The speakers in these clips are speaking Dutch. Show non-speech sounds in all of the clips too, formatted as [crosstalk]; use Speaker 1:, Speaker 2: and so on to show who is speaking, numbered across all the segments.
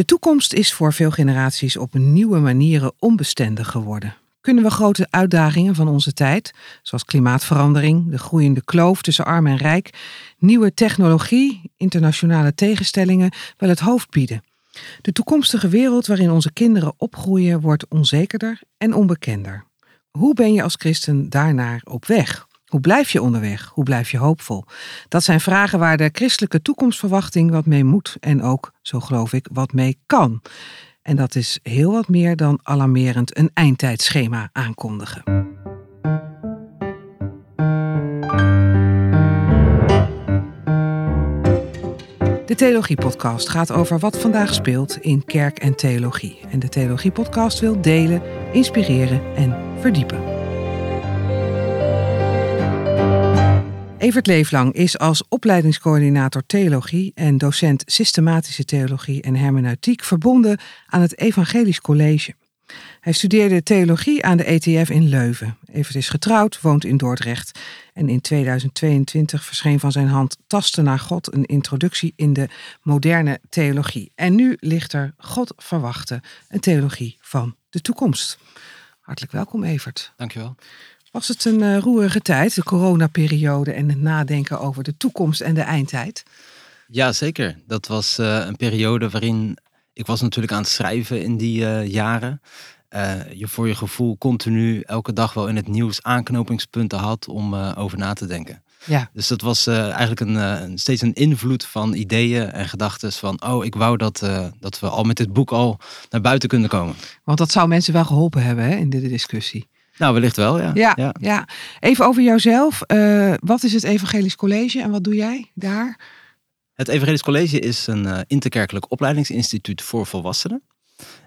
Speaker 1: De toekomst is voor veel generaties op nieuwe manieren onbestendig geworden. Kunnen we grote uitdagingen van onze tijd, zoals klimaatverandering, de groeiende kloof tussen arm en rijk, nieuwe technologie, internationale tegenstellingen, wel het hoofd bieden? De toekomstige wereld waarin onze kinderen opgroeien wordt onzekerder en onbekender. Hoe ben je als christen daarnaar op weg? Hoe blijf je onderweg? Hoe blijf je hoopvol? Dat zijn vragen waar de christelijke toekomstverwachting wat mee moet en ook, zo geloof ik, wat mee kan. En dat is heel wat meer dan alarmerend een eindtijdschema aankondigen. De Theologie-podcast gaat over wat vandaag speelt in kerk en theologie. En de Theologie-podcast wil delen, inspireren en verdiepen. Evert Leeflang is als opleidingscoördinator theologie en docent systematische theologie en hermeneutiek verbonden aan het Evangelisch College. Hij studeerde theologie aan de ETF in Leuven. Evert is getrouwd, woont in Dordrecht. En in 2022 verscheen van zijn hand Tasten naar God, een introductie in de moderne theologie. En nu ligt er God verwachten, een theologie van de toekomst. Hartelijk welkom, Evert.
Speaker 2: Dankjewel.
Speaker 1: Was het een uh, roerige tijd, de coronaperiode en het nadenken over de toekomst en de eindtijd?
Speaker 2: Ja, zeker. Dat was uh, een periode waarin ik was natuurlijk aan het schrijven in die uh, jaren. je voor je gevoel continu elke dag wel in het nieuws aanknopingspunten had om over na te denken. Ja. Dus dat was eigenlijk een, een, steeds een invloed van ideeën en gedachten van, oh, ik wou dat, dat we al met dit boek al naar buiten kunnen komen.
Speaker 1: Want dat zou mensen wel geholpen hebben hè, in de discussie.
Speaker 2: Nou, wellicht wel, ja.
Speaker 1: Ja, ja. Even over jouzelf. Uh, wat is het Evangelisch College en wat doe jij daar?
Speaker 2: Het Evangelisch College is een uh, interkerkelijk opleidingsinstituut voor volwassenen.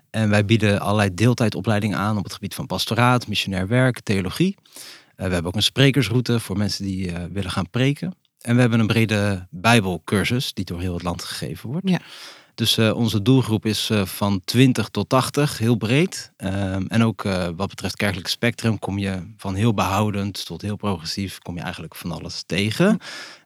Speaker 2: En wij bieden allerlei deeltijdopleidingen aan op het gebied van pastoraat, missionair werk, theologie. Uh, we hebben ook een sprekersroute voor mensen die willen gaan preken. En we hebben een brede Bijbelcursus die door heel het land gegeven wordt. Ja. Dus uh, onze doelgroep is uh, van 20 tot 80, heel breed. Uh, en ook uh, wat betreft kerkelijk spectrum kom je van heel behoudend tot heel progressief, kom je eigenlijk van alles tegen.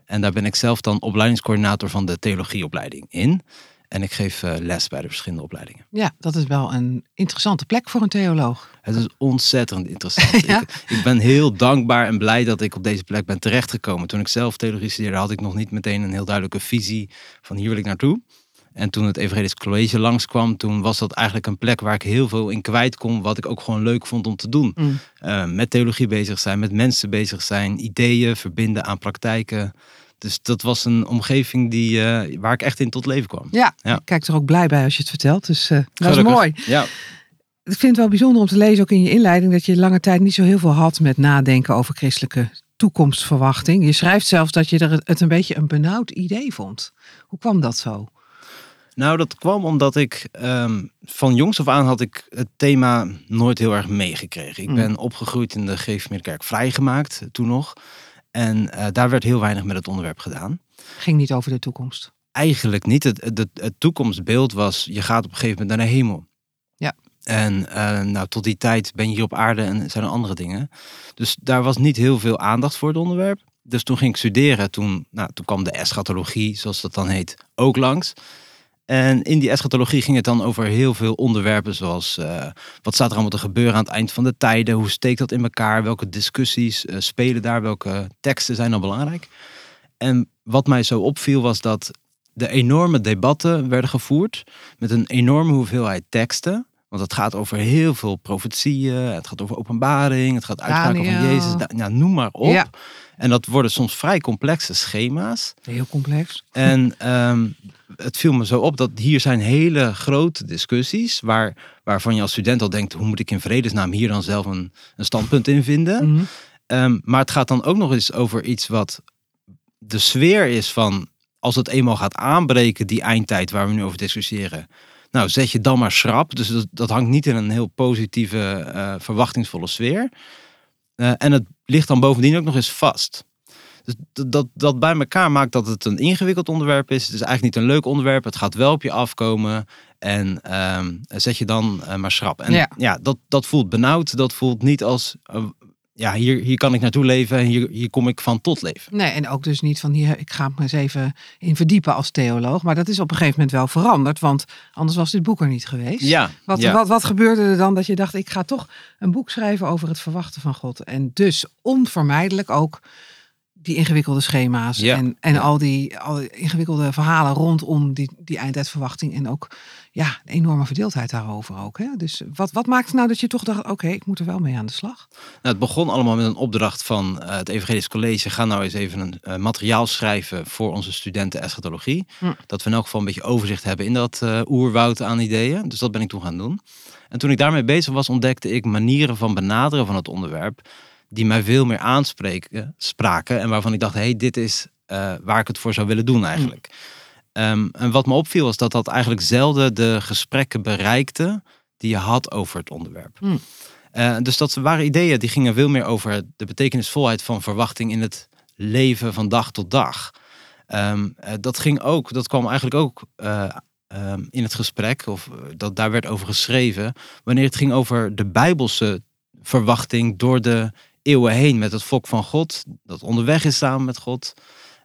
Speaker 2: En daar ben ik zelf dan opleidingscoördinator van de theologieopleiding in. En ik geef les bij de verschillende opleidingen.
Speaker 1: Ja, dat is wel een interessante plek voor een theoloog.
Speaker 2: Het is ontzettend interessant. [laughs] ja? ik, ik, ben heel dankbaar en blij dat ik op deze plek ben terechtgekomen. Toen ik zelf theologie studeerde, had ik nog niet meteen een heel duidelijke visie van hier wil ik naartoe. En toen het Evangelisch College langskwam, toen was dat eigenlijk een plek waar ik heel veel in kwijt kon. Wat ik ook gewoon leuk vond om te doen. Mm. Uh, met theologie bezig zijn, met mensen bezig zijn, ideeën verbinden aan praktijken. Dus dat was een omgeving die, uh, waar ik echt in tot leven kwam.
Speaker 1: Ja, ja, ik kijk er ook blij bij als je het vertelt. Dus uh, dat is mooi. Ja. Ik vind het wel bijzonder om te lezen, ook in je inleiding, dat je lange tijd niet zo heel veel had met nadenken over christelijke toekomstverwachting. Je schrijft zelfs dat je er het een beetje een benauwd idee vond. Hoe kwam dat zo?
Speaker 2: Nou, dat kwam omdat ik um, van jongs af aan had ik het thema nooit heel erg meegekregen. Ik mm. ben opgegroeid in de Geefmeerkerk vrijgemaakt, toen nog. En uh, daar werd heel weinig met het onderwerp gedaan.
Speaker 1: Ging niet over de toekomst?
Speaker 2: Eigenlijk niet. Het, het, het toekomstbeeld was, je gaat op een gegeven moment naar de hemel. Ja. En uh, nou, tot die tijd ben je hier op aarde en zijn er andere dingen. Dus daar was niet heel veel aandacht voor het onderwerp. Dus toen ging ik studeren. Toen, nou, toen kwam de eschatologie, zoals dat dan heet, ook langs. En in die eschatologie ging het dan over heel veel onderwerpen, zoals uh, wat staat er allemaal te gebeuren aan het eind van de tijden, hoe steekt dat in elkaar, welke discussies uh, spelen daar, welke teksten zijn dan belangrijk. En wat mij zo opviel was dat de enorme debatten werden gevoerd met een enorme hoeveelheid teksten. Want het gaat over heel veel profetieën, het gaat over openbaring, het gaat uitspraken van Jezus, ja, noem maar op. Ja. En dat worden soms vrij complexe schema's.
Speaker 1: Heel complex.
Speaker 2: En um, [laughs] het viel me zo op dat hier zijn hele grote discussies. Waar, waarvan je als student al denkt: hoe moet ik in vredesnaam hier dan zelf een, een standpunt in vinden? Mhm. Ehm, maar het gaat dan ook nog eens over iets wat de sfeer is van. Als het eenmaal gaat aanbreken, die eindtijd waar we nu over discussiëren. Nou, zet je dan maar schrap. Dus dat, dat hangt niet in een heel positieve, uh, verwachtingsvolle sfeer. Uh, en het ligt dan bovendien ook nog eens vast. Dus dat, dat bij elkaar maakt dat het een ingewikkeld onderwerp is. Het is eigenlijk niet een leuk onderwerp. Het gaat wel op je afkomen. En um, zet je dan uh, maar schrap. En ja, ja dat, dat voelt benauwd. Dat voelt niet als uh, ja, hier, hier kan ik naartoe leven en hier, hier kom ik van tot leven.
Speaker 1: Nee, en ook dus niet van hier, ik ga me eens even in verdiepen als theoloog. Maar dat is op een gegeven moment wel veranderd, want anders was dit boek er niet geweest.
Speaker 2: Ja,
Speaker 1: wat,
Speaker 2: ja.
Speaker 1: Wat, wat gebeurde er dan dat je dacht, ik ga toch een boek schrijven over het verwachten van God. En dus onvermijdelijk ook die ingewikkelde schema's
Speaker 2: Ja.
Speaker 1: en, en al, die, al die ingewikkelde verhalen rondom die, die eindtijdverwachting. En ook ja, een enorme verdeeldheid daarover ook. Hè? Dus wat, wat maakte nou dat je toch dacht, oké, ik moet er wel mee aan de slag?
Speaker 2: Nou, het begon allemaal met een opdracht van eh, het Evangelisch College. Ga nou eens even een eh, materiaal schrijven voor onze studenten eschatologie.
Speaker 1: Hm.
Speaker 2: Dat we in elk geval een beetje overzicht hebben in dat eh, oerwoud aan ideeën. Dus dat ben ik toen gaan doen. En toen ik daarmee bezig was, ontdekte ik manieren van benaderen van het onderwerp. Die mij veel meer aanspreken spraken. En waarvan ik dacht, hé, hey, dit is eh, waar ik het voor zou willen doen eigenlijk. Ehm, en wat me opviel was dat dat eigenlijk zelden de gesprekken bereikte die je had over het onderwerp.
Speaker 1: Hmm.
Speaker 2: Eh, dus dat waren ideeën die gingen veel meer over de betekenisvolheid van verwachting in het leven van dag tot dag. Ehm, eh, dat ging ook, dat kwam eigenlijk ook eh, ehm, in het gesprek, of dat daar werd over geschreven, wanneer het ging over de bijbelse verwachting door de eeuwen heen met het volk van God, dat onderweg is samen met God.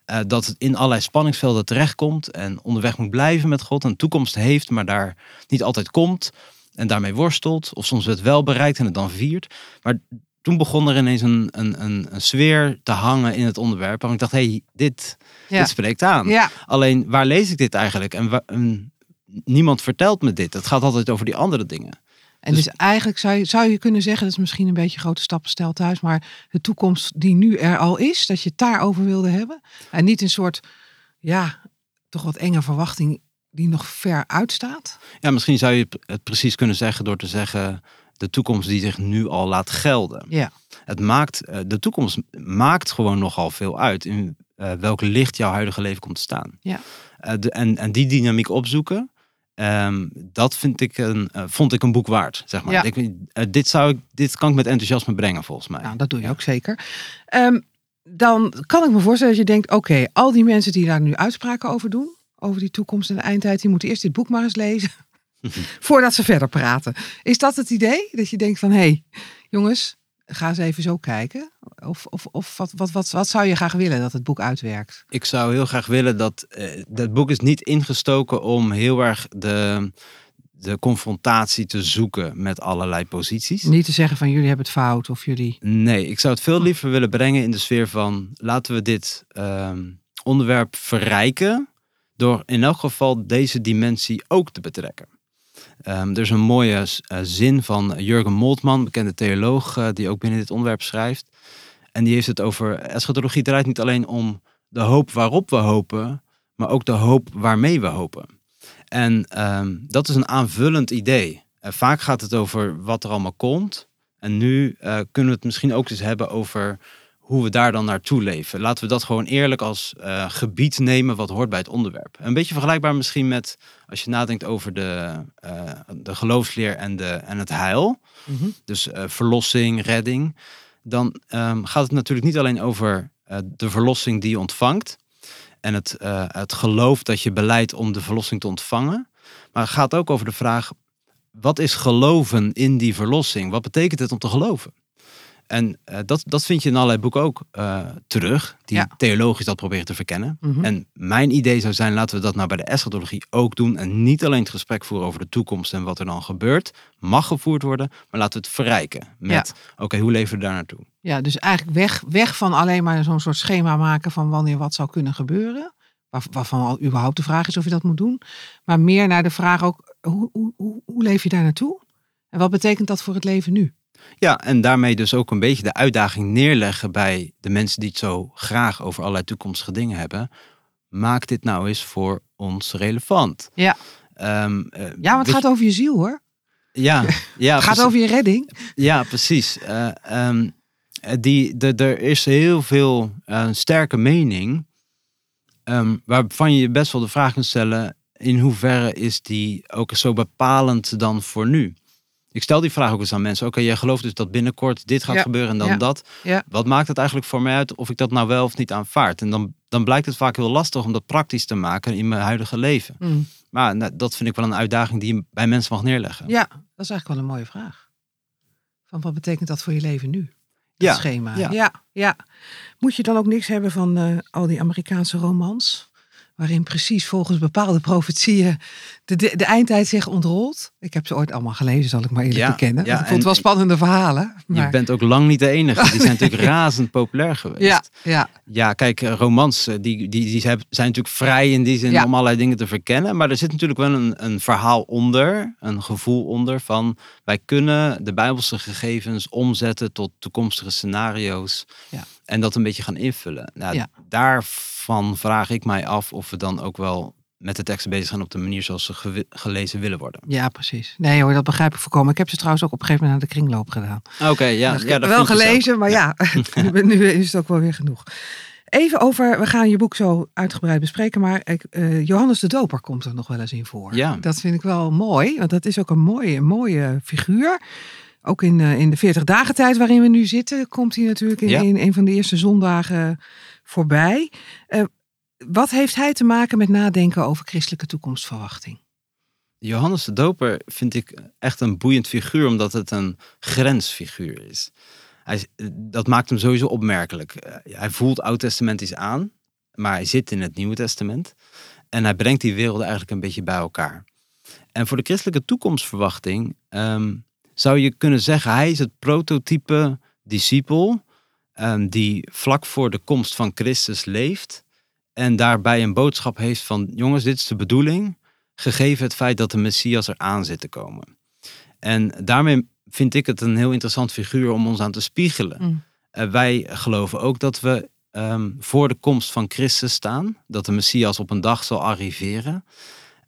Speaker 2: eh, dat het in allerlei spanningsvelden terechtkomt en onderweg moet blijven met God, een toekomst heeft, maar daar niet altijd komt en daarmee worstelt, of soms het wel bereikt en het dan viert. Maar toen begon er ineens een, een, een, een sfeer te hangen in het onderwerp. En ik dacht, hé, hey, dit,
Speaker 1: Ja.
Speaker 2: dit spreekt aan.
Speaker 1: Ja,
Speaker 2: Alleen, waar lees ik dit eigenlijk? En, en niemand vertelt me dit. Het gaat altijd over die andere dingen.
Speaker 1: En dus, eigenlijk zou je, zou je kunnen zeggen, dat is misschien een beetje grote stappenstel thuis, maar de toekomst die nu er al is, dat je het daarover wilde hebben. En niet een soort, ja, toch wat enge verwachting die nog ver uitstaat.
Speaker 2: Ja, misschien zou je het precies kunnen zeggen door te zeggen... de toekomst die zich nu al laat gelden.
Speaker 1: Ja.
Speaker 2: Het maakt, eh, de toekomst maakt gewoon nogal veel uit... in eh, welk licht jouw huidige leven komt te staan.
Speaker 1: Ja.
Speaker 2: Eh, en, en die dynamiek opzoeken... ehm, dat vind ik een, eh, vond ik een boek waard, zeg maar.
Speaker 1: Ja.
Speaker 2: Ik, eh, dit, zou ik, dit kan ik met enthousiasme brengen, volgens mij.
Speaker 1: Nou, dat doe je ook zeker. Ehm, dan kan ik me voorstellen dat je denkt, oké, al die mensen die daar nu uitspraken over doen, over die toekomst en de eindtijd, die moeten eerst dit boek maar eens lezen, [laughs] voordat ze verder praten. Is dat het idee? Dat je denkt van, hé, hey, jongens, ga eens even zo kijken. Of, of, of wat, wat, wat, wat zou je graag willen dat het boek uitwerkt?
Speaker 2: Ik zou heel graag willen dat. eh dat boek is niet ingestoken om heel erg de, de confrontatie te zoeken met allerlei posities.
Speaker 1: Niet te zeggen van, jullie hebben het fout of jullie...
Speaker 2: Nee, ik zou het veel liever willen brengen in de sfeer van laten we dit ehm, onderwerp verrijken. Door in elk geval deze dimensie ook te betrekken. Ehm, er is een mooie eh, zin van Jurgen Moltmann, bekende theoloog, eh, die ook binnen dit onderwerp schrijft. En die heeft het over eschatologie draait niet alleen om de hoop waarop we hopen, maar ook de hoop waarmee we hopen. En ehm, dat is een aanvullend idee. Vaak gaat het over wat er allemaal komt. En nu eh, kunnen we het misschien ook eens hebben over hoe we daar dan naartoe leven. Laten we dat gewoon eerlijk als eh, gebied nemen wat hoort bij het onderwerp. Een beetje vergelijkbaar misschien met als je nadenkt over de, eh, de geloofsleer en, de, en het heil.
Speaker 1: Mhm.
Speaker 2: Dus eh, verlossing, redding. Dan ehm, gaat het natuurlijk niet alleen over de verlossing die je ontvangt. En het, het geloof dat je beleidt om de verlossing te ontvangen. Maar het gaat ook over de vraag, wat is geloven in die verlossing? Wat betekent het om te geloven? En eh, dat, dat vind je in allerlei boeken ook eh, terug, die
Speaker 1: Ja.
Speaker 2: theologisch dat proberen te verkennen.
Speaker 1: Mhm.
Speaker 2: En mijn idee zou zijn, laten we dat nou bij de eschatologie ook doen. En niet alleen het gesprek voeren over de toekomst en wat er dan gebeurt. Mag gevoerd worden, maar laten we het verrijken. Met, oké, hoe leven we daar naartoe?
Speaker 1: Ja, dus eigenlijk weg, weg van alleen maar zo'n soort schema maken van wanneer wat zou kunnen gebeuren. Waar, waarvan al überhaupt de vraag is of je dat moet doen. Maar meer naar de vraag ook, hoe, hoe, hoe, hoe leef je daar naartoe? En wat betekent dat voor het leven nu?
Speaker 2: Ja, en daarmee dus ook een beetje de uitdaging neerleggen bij de mensen die het zo graag over allerlei toekomstige dingen hebben. Maak dit nou eens voor ons relevant.
Speaker 1: Ja.
Speaker 2: Eh,
Speaker 1: Ja, maar het gaat over je ziel hoor.
Speaker 2: Ja, [laughs] ja,
Speaker 1: Het gaat over je redding.
Speaker 2: Ja, precies. Eh, ehm, eh, die, de, er is heel veel sterke mening. ehm, waarvan je je best wel de vraag kunt stellen. In hoeverre is die ook zo bepalend dan voor nu? Ik stel die vraag ook eens aan mensen. Oké, jij gelooft dus dat binnenkort dit gaat
Speaker 1: Ja,
Speaker 2: gebeuren en dan
Speaker 1: ja,
Speaker 2: dat.
Speaker 1: ja.
Speaker 2: Wat maakt het eigenlijk voor mij uit of ik dat nou wel of niet aanvaard? En dan, dan blijkt het vaak heel lastig om dat praktisch te maken in mijn huidige leven.
Speaker 1: Mm.
Speaker 2: Maar nou, dat vind ik wel een uitdaging die je bij mensen mag neerleggen.
Speaker 1: Ja, dat is eigenlijk wel een mooie vraag. Van wat betekent dat voor je leven nu? ja. schema. Ja. ja. Ja, Moet je dan ook niks hebben van uh, al die Amerikaanse romans? Waarin precies volgens bepaalde profetieën de, de, de, eindtijd zich ontrolt. Ik heb ze ooit allemaal gelezen, zal ik maar eerlijk bekennen. Ja, ik vond het wel spannende verhalen.
Speaker 2: Maar... Je bent ook lang niet de enige. Die zijn natuurlijk [laughs] razend populair geweest.
Speaker 1: Ja, ja.
Speaker 2: ja kijk, eh, romans eh, die, die, die zijn natuurlijk vrij in die zin om allerlei dingen te verkennen. Maar er zit natuurlijk wel een, een verhaal onder, een gevoel onder van wij kunnen de bijbelse gegevens omzetten tot toekomstige scenario's. Ja. En dat een beetje gaan invullen. Nou, Daarvan vraag ik mij af of we dan ook wel met de teksten bezig zijn op de manier zoals ze gelezen willen worden.
Speaker 1: Ja, precies. Nee hoor, dat begrijp ik voorkomen. Ik heb ze trouwens ook op een gegeven moment naar de kringloop gedaan.
Speaker 2: Oké, ja. ja
Speaker 1: dat wel gelezen, maar ja, [laughs] nu is het ook wel weer genoeg. Even over, we gaan je boek zo uitgebreid bespreken, maar uh, Johannes de Doper komt er nog wel eens in voor. Ja. Dat vind ik wel mooi, want dat is ook een mooie, mooie figuur. Ook in, uh, in de 40 dagen tijd waarin we nu zitten, komt hij natuurlijk in, in een van de eerste zondagen voorbij. Uh, wat heeft hij te maken met nadenken over christelijke toekomstverwachting?
Speaker 2: Johannes de Doper vind ik echt een boeiend figuur, omdat het een grensfiguur is. Hij, dat maakt hem sowieso opmerkelijk. Eh, hij voelt oud-testamentisch aan, maar hij zit in het Nieuwe Testament. En hij brengt die werelden eigenlijk een beetje bij elkaar. En voor de christelijke toekomstverwachting ehm, zou je kunnen zeggen, hij is het prototype discipel um, die vlak voor de komst van Christus leeft en daarbij een boodschap heeft van, jongens, dit is de bedoeling, gegeven het feit dat de Messias er aan zit te komen. En daarmee vind ik het een heel interessant figuur om ons aan te spiegelen. Mm. Uh, wij geloven ook dat we um, voor de komst van Christus staan, dat de Messias op een dag zal arriveren,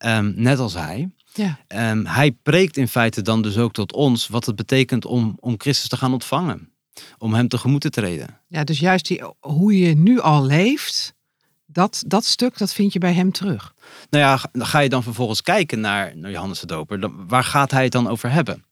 Speaker 2: um, net als hij. Ja. Um, hij preekt in feite dan dus ook tot ons wat het betekent om, om Christus te gaan ontvangen. Om hem tegemoet te treden.
Speaker 1: Ja, dus juist die, hoe je nu al leeft, dat, dat stuk, dat vind je bij hem terug.
Speaker 2: Nou ja, ga je dan vervolgens kijken naar, naar Johannes de Doper. Dan, waar gaat hij het dan over hebben?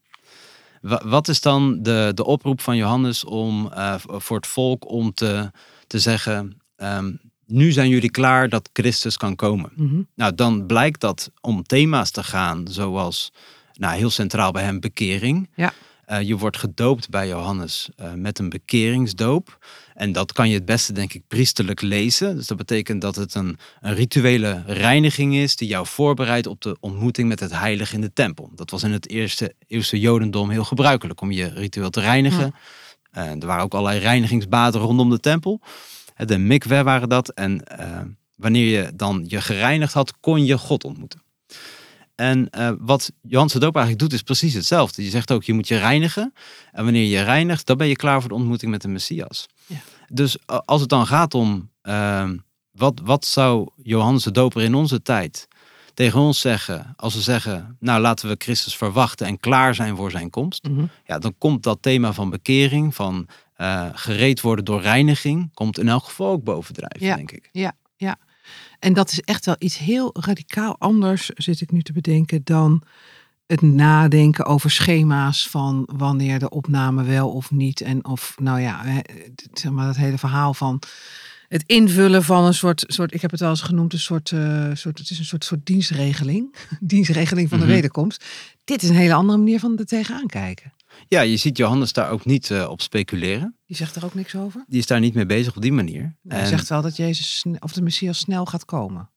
Speaker 2: Wat is dan de, de oproep van Johannes om uh, voor het volk om te, te zeggen: um, nu zijn jullie klaar dat Christus kan komen. Mhm. Nou, dan blijkt dat om thema's te gaan, zoals nou, heel centraal bij hem bekering. Ja. Uh, je wordt gedoopt bij Johannes uh, met een bekeringsdoop. En dat kan je het beste, denk ik, priesterlijk lezen. Dus dat betekent dat het een, een rituele reiniging is die jou voorbereidt op de ontmoeting met het heilige in de tempel. Dat was in het eerste eeuwse Jodendom heel gebruikelijk om je ritueel te reinigen. Uh, er waren ook allerlei reinigingsbaden rondom de tempel. De mikwe waren dat. En wanneer je dan je gereinigd had, kon je God ontmoeten. En uh, wat Johannes de Doop eigenlijk doet, is precies hetzelfde. Je zegt ook, je moet je reinigen. En wanneer je reinigt, dan ben je klaar voor de ontmoeting met de Messias. Ja. Dus uh, als het dan gaat om, uh, wat, wat zou Johannes de Doper in onze tijd tegen ons zeggen, als we zeggen, nou laten we Christus verwachten en klaar zijn voor zijn komst, mm -hmm. ja, dan komt dat thema van bekering, van uh, gereed worden door reiniging, komt in elk geval ook bovendrijven,
Speaker 1: ja,
Speaker 2: denk ik.
Speaker 1: Ja, ja. En dat is echt wel iets heel radicaal anders, zit ik nu te bedenken, dan het nadenken over schema's van wanneer de opname wel of niet. En of, nou ja, zeg maar dat hele verhaal van het invullen van een soort, soort ik heb het wel eens genoemd, een soort, uh, soort het is een soort, soort dienstregeling. [laughs] dienstregeling van de mhm. wederkomst. Dit is een hele andere manier van er tegenaan kijken.
Speaker 2: Ja, je ziet Johannes daar ook niet uh, op speculeren.
Speaker 1: Die zegt er ook niks over?
Speaker 2: Die is daar niet mee bezig op die manier.
Speaker 1: Hij zegt wel dat Jezus of de Messias snel gaat komen.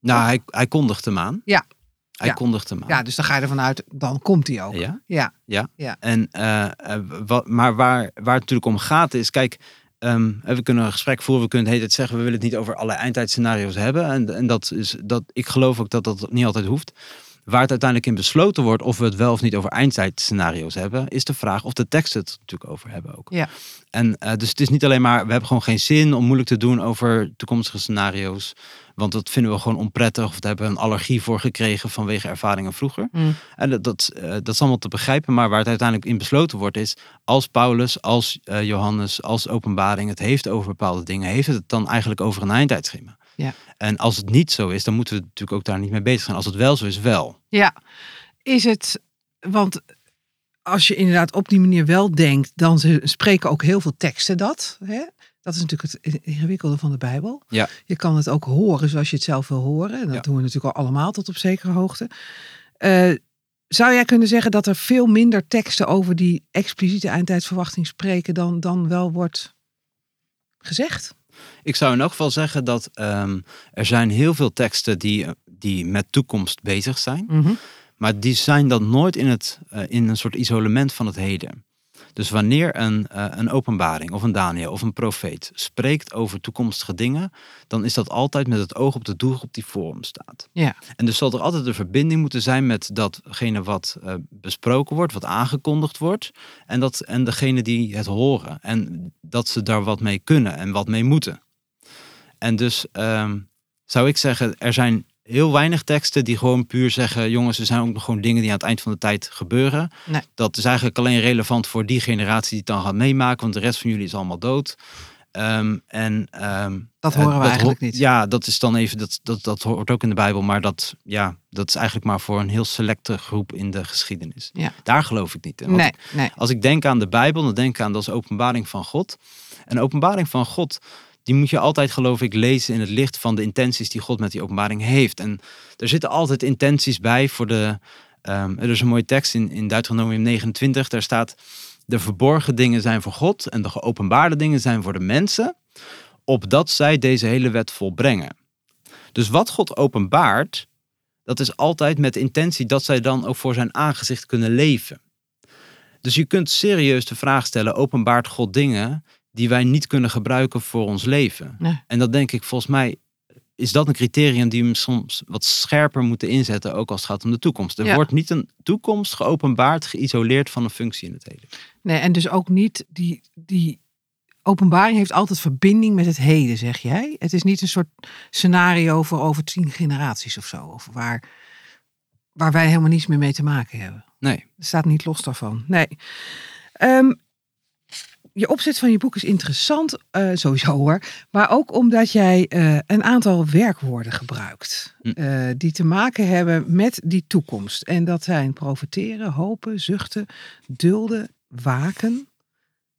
Speaker 2: Nou, hij, hij kondigt hem aan.
Speaker 1: Ja.
Speaker 2: Hij ja. kondigt hem aan.
Speaker 1: Ja, dus dan ga je ervan uit, dan komt hij ook.
Speaker 2: Ja.
Speaker 1: Ja.
Speaker 2: ja. ja. En, uh, wat, maar waar, waar het natuurlijk om gaat is, kijk, um, we kunnen een gesprek voeren, we kunnen het zeggen, we willen het niet over alle eindtijdscenario's hebben. En, en dat is, dat, ik geloof ook dat dat niet altijd hoeft. Waar het uiteindelijk in besloten wordt of we het wel of niet over eindzijdscenario's hebben, is de vraag of de teksten het natuurlijk over hebben ook.
Speaker 1: Ja.
Speaker 2: En uh, dus het is niet alleen maar, we hebben gewoon geen zin om moeilijk te doen over toekomstige scenario's. Want dat vinden we gewoon onprettig of daar hebben we een allergie voor gekregen vanwege ervaringen vroeger. Mm. En dat, dat, uh, dat is allemaal te begrijpen, maar waar het uiteindelijk in besloten wordt is, als Paulus, als uh, Johannes, als openbaring het heeft over bepaalde dingen, heeft het het dan eigenlijk over een eindtijdschema. Ja. En als het niet zo is, dan moeten we natuurlijk ook daar niet mee bezig zijn. Als het wel zo is, wel.
Speaker 1: Ja, is het, want als je inderdaad op die manier wel denkt, dan spreken ook heel veel teksten dat. Hè? Dat is natuurlijk het ingewikkelde van de Bijbel.
Speaker 2: Ja.
Speaker 1: Je kan het ook horen zoals je het zelf wil horen. En dat doen we natuurlijk al allemaal tot op zekere hoogte. Uh, zou jij kunnen zeggen dat er veel minder teksten over die expliciete eindtijdsverwachting spreken dan, dan wel wordt gezegd?
Speaker 2: Ik zou in elk geval zeggen dat um, er zijn heel veel teksten die, die met toekomst bezig zijn.
Speaker 1: Mhm.
Speaker 2: Maar die zijn dan nooit in, het, uh, in een soort isolement van het heden. Dus wanneer een, uh, een openbaring of een Daniel of een profeet spreekt over toekomstige dingen, dan is dat altijd met het oog op de doelgroep die voor hem staat.
Speaker 1: Ja.
Speaker 2: En dus zal er altijd een verbinding moeten zijn met datgene wat uh, besproken wordt, wat aangekondigd wordt, en, dat, en degene die het horen. En dat ze daar wat mee kunnen en wat mee moeten. En dus um, zou ik zeggen, er zijn heel weinig teksten die gewoon puur zeggen: jongens, er zijn ook nog gewoon dingen die aan het eind van de tijd gebeuren.
Speaker 1: Nee.
Speaker 2: Dat is eigenlijk alleen relevant voor die generatie die het dan gaat meemaken, want de rest van jullie is allemaal dood. Um, en, um,
Speaker 1: dat horen we dat eigenlijk niet.
Speaker 2: Ja, dat is dan even, dat, dat, dat hoort ook in de Bijbel, maar dat, ja, dat is eigenlijk maar voor een heel selecte groep in de geschiedenis.
Speaker 1: Ja.
Speaker 2: Daar geloof ik niet in.
Speaker 1: Nee,
Speaker 2: ik,
Speaker 1: nee.
Speaker 2: Als ik denk aan de Bijbel, dan denk ik aan dat is openbaring van God. En openbaring van God, die moet je altijd, geloof ik, lezen in het licht van de intenties die God met die openbaring heeft. En er zitten altijd intenties bij voor de. Um, er is een mooie tekst in, in Deuteronomium 29, daar staat. De verborgen dingen zijn voor God en de geopenbaarde dingen zijn voor de mensen, opdat zij deze hele wet volbrengen. Dus wat God openbaart, dat is altijd met de intentie dat zij dan ook voor zijn aangezicht kunnen leven. Dus je kunt serieus de vraag stellen: openbaart God dingen die wij niet kunnen gebruiken voor ons leven?
Speaker 1: Nee.
Speaker 2: En dat denk ik volgens mij is dat een criterium die we soms wat scherper moeten inzetten, ook als het gaat om de toekomst. Er
Speaker 1: Ja.
Speaker 2: wordt niet een toekomst geopenbaard, geïsoleerd van een functie in het heden.
Speaker 1: Nee, en dus ook niet die, die openbaring heeft altijd verbinding met het heden, zeg jij. Het is niet een soort scenario voor over tien generaties of zo. Of waar, waar wij helemaal niets meer mee te maken hebben.
Speaker 2: Nee.
Speaker 1: Het staat niet los daarvan. Nee. Ehm, je opzet van je boek is interessant, eh, sowieso hoor. Maar ook omdat jij eh, een aantal werkwoorden gebruikt.
Speaker 2: Hm.
Speaker 1: eh, die te maken hebben met die toekomst. En dat zijn profiteren, hopen, zuchten, dulden, waken,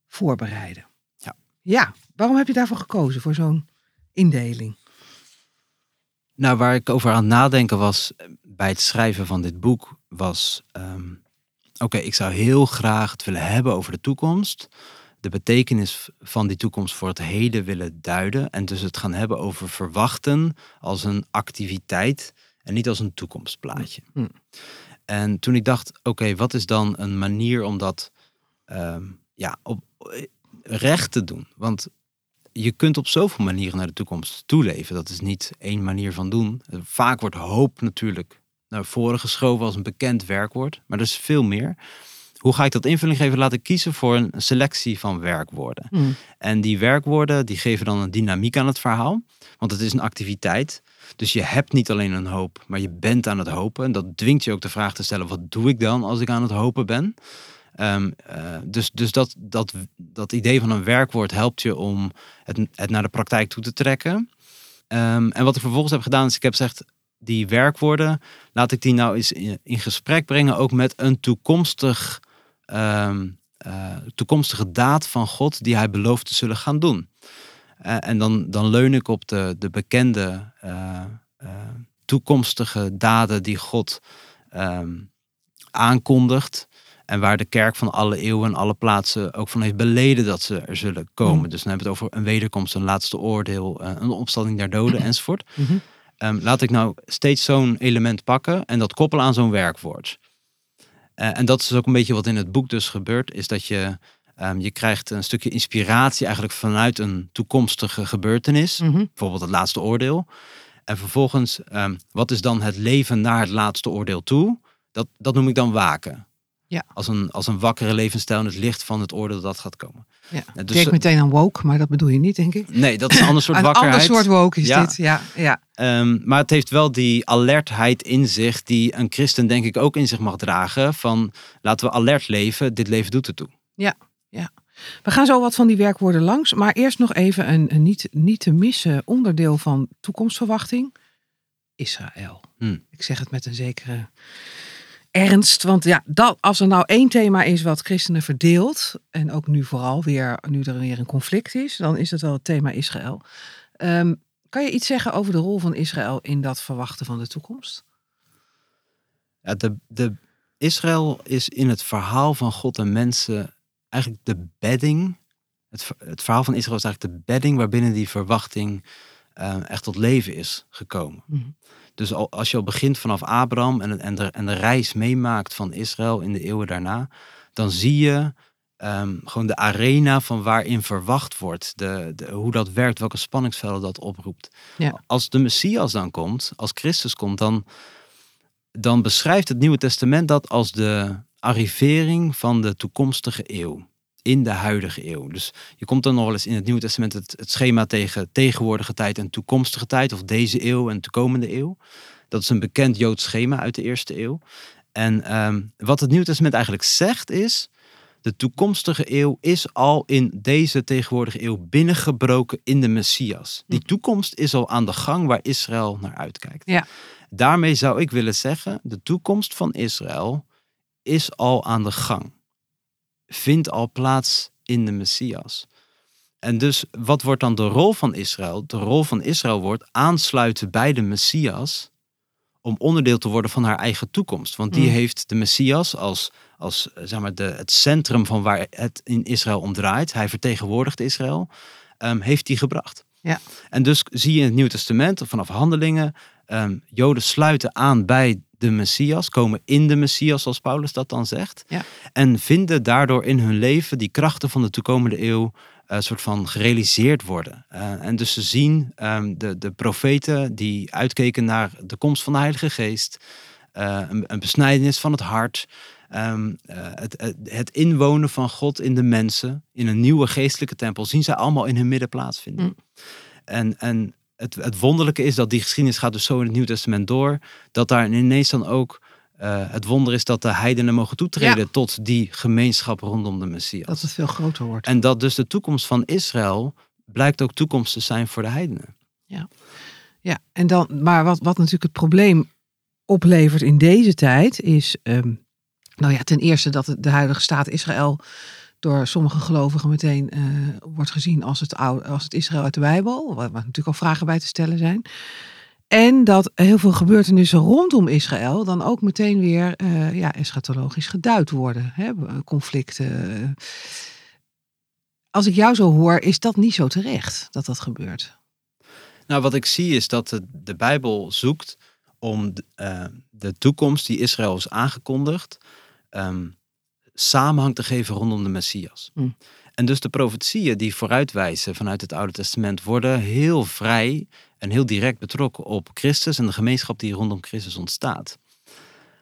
Speaker 1: voorbereiden.
Speaker 2: Ja.
Speaker 1: Ja, waarom heb je daarvoor gekozen, voor zo'n indeling?
Speaker 2: Nou, waar ik over aan het nadenken was bij het schrijven van dit boek, was: ehm, oké, ik zou heel graag het willen hebben over de toekomst. De betekenis van die toekomst voor het heden willen duiden. En dus het gaan hebben over verwachten als een activiteit en niet als een toekomstplaatje.
Speaker 1: Hm.
Speaker 2: En toen ik dacht: oké, wat is dan een manier om dat ehm, ja, op, eh, recht te doen? Want je kunt op zoveel manieren naar de toekomst toeleven. Dat is niet één manier van doen. Vaak wordt hoop natuurlijk naar voren geschoven als een bekend werkwoord. Maar er is veel meer. Hoe ga ik dat invulling geven? Laat ik kiezen voor een selectie van werkwoorden.
Speaker 1: Hm.
Speaker 2: En die werkwoorden die geven dan een dynamiek aan het verhaal. Want het is een activiteit. Dus je hebt niet alleen een hoop, maar je bent aan het hopen. En dat dwingt je ook de vraag te stellen: wat doe ik dan als ik aan het hopen ben? Um, uh, dus dus dat, dat, dat idee van een werkwoord helpt je om het, het naar de praktijk toe te trekken. Um, en wat ik vervolgens heb gedaan, is ik heb gezegd, die werkwoorden, laat ik die nou eens in, in gesprek brengen, ook met een toekomstig, um, uh, toekomstige daad van God die hij belooft te zullen gaan doen. Uh, en dan, dan leun ik op de, de bekende toekomstige daden die God aankondigt. En waar de kerk van alle eeuwen en alle plaatsen ook van heeft beleden dat ze er zullen komen. Mm. Dus dan hebben we het over een wederkomst, een laatste oordeel, een opstanding der doden enzovoort.
Speaker 1: Mm -hmm.
Speaker 2: um, laat ik nou steeds zo'n element pakken en dat koppelen aan zo'n werkwoord. Uh, en dat is ook een beetje wat in het boek dus gebeurt, is dat je, um, je krijgt een stukje inspiratie eigenlijk vanuit een toekomstige gebeurtenis.
Speaker 1: Mm -hmm.
Speaker 2: Bijvoorbeeld het laatste oordeel. En vervolgens, um, wat is dan het leven naar het laatste oordeel toe? Dat, dat noem ik dan waken.
Speaker 1: Ja.
Speaker 2: Als, een, als een wakkere levensstijl in het licht van het oordeel dat gaat komen.
Speaker 1: Ja. Dus, Kijk meteen aan woke, maar dat bedoel je niet, denk ik.
Speaker 2: Nee, dat is een ander [laughs] soort
Speaker 1: een
Speaker 2: wakkerheid.
Speaker 1: Een ander soort woke is
Speaker 2: ja.
Speaker 1: dit, ja. ja.
Speaker 2: Um, maar het heeft wel die alertheid in zich, die een christen denk ik ook in zich mag dragen. Van laten we alert leven, dit leven doet ertoe.
Speaker 1: Ja, ja. We gaan zo wat van die werkwoorden langs, maar eerst nog even een, een niet, niet te missen onderdeel van toekomstverwachting. Israël.
Speaker 2: Hmm.
Speaker 1: Ik zeg het met een zekere ernst. Want ja, dat, als er nou één thema is wat christenen verdeelt, en ook nu vooral weer, nu er weer een conflict is, dan is het wel het thema Israël. Um, kan je iets zeggen over de rol van Israël in dat verwachten van de toekomst?
Speaker 2: Ja, de, de, Israël is in het verhaal van God en mensen eigenlijk de bedding. Het, het verhaal van Israël is eigenlijk de bedding waarbinnen die verwachting uh, echt tot leven is gekomen. Mhm. Dus al, als je al begint vanaf Abraham en, en, de, en de reis meemaakt van Israël in de eeuwen daarna, dan zie je Ehm, gewoon de arena van waarin verwacht wordt, de, de, hoe dat werkt, welke spanningsvelden dat oproept. Ja. Als de Messias dan komt, als Christus komt, dan, dan beschrijft het Nieuwe Testament dat als de arrivering van de toekomstige eeuw. In de huidige eeuw. Dus je komt dan nog wel eens in het Nieuwe Testament het, het schema tegen tegenwoordige tijd en toekomstige tijd, of deze eeuw en toekomende eeuw. Dat is een bekend Joods schema uit de eerste eeuw. En ehm, wat het Nieuwe Testament eigenlijk zegt is de toekomstige eeuw is al in deze tegenwoordige eeuw binnengebroken in de Messias. Die hm. toekomst is al aan de gang waar Israël naar uitkijkt. Ja. Daarmee zou ik willen zeggen, de toekomst van Israël is al aan de gang. Vindt al plaats in de Messias. En dus wat wordt dan de rol van Israël? De rol van Israël wordt aansluiten bij de Messias om onderdeel te worden van haar eigen toekomst. Want die hm. heeft de Messias als als eh, zeg maar, de, het centrum van waar het in Israël om draait. Hij vertegenwoordigt Israël. Um, heeft hij gebracht. Ja. En dus zie je in het Nieuwe Testament, vanaf handelingen, um, Joden sluiten aan bij de Messias, komen in de Messias, zoals Paulus dat dan zegt. Ja. En vinden daardoor in hun leven die krachten van de toekomende eeuw een uh, soort van gerealiseerd worden. Uh, en dus ze zien um, de, de profeten die uitkeken naar de komst van de Heilige Geest, uh, een, een besnijdenis van het hart, um, het, het, inwonen van God in de mensen, in een nieuwe geestelijke tempel, zien zij allemaal in hun midden plaatsvinden. Mm. En, en het, het wonderlijke is dat die geschiedenis gaat dus zo in het Nieuw Testament door, dat daar ineens dan ook uh, het wonder is dat de heidenen mogen toetreden tot die gemeenschap rondom de Messias.
Speaker 1: Dat het veel groter wordt.
Speaker 2: En dat dus de toekomst van Israël blijkt ook toekomst te zijn voor de heidenen.
Speaker 1: Ja, ja en dan, maar wat, wat natuurlijk het probleem oplevert in deze tijd is um, nou ja, ten eerste dat de huidige staat Israël door sommige gelovigen meteen uh, wordt gezien als het, oude, als het Israël uit de Bijbel, waar, natuurlijk al vragen bij te stellen zijn. En dat heel veel gebeurtenissen rondom Israël dan ook meteen weer uh, ja, eschatologisch geduid worden. Hè? Conflicten. Als ik jou zo hoor, is dat niet zo terecht dat dat gebeurt.
Speaker 2: Nou, wat ik zie is dat de, Bijbel zoekt om de, uh, de toekomst die Israël is aangekondigd, um, samenhang te geven rondom de Messias. Hm. En dus de profetieën die vooruitwijzen vanuit het Oude Testament worden heel vrij en heel direct betrokken op Christus en de gemeenschap die rondom Christus ontstaat.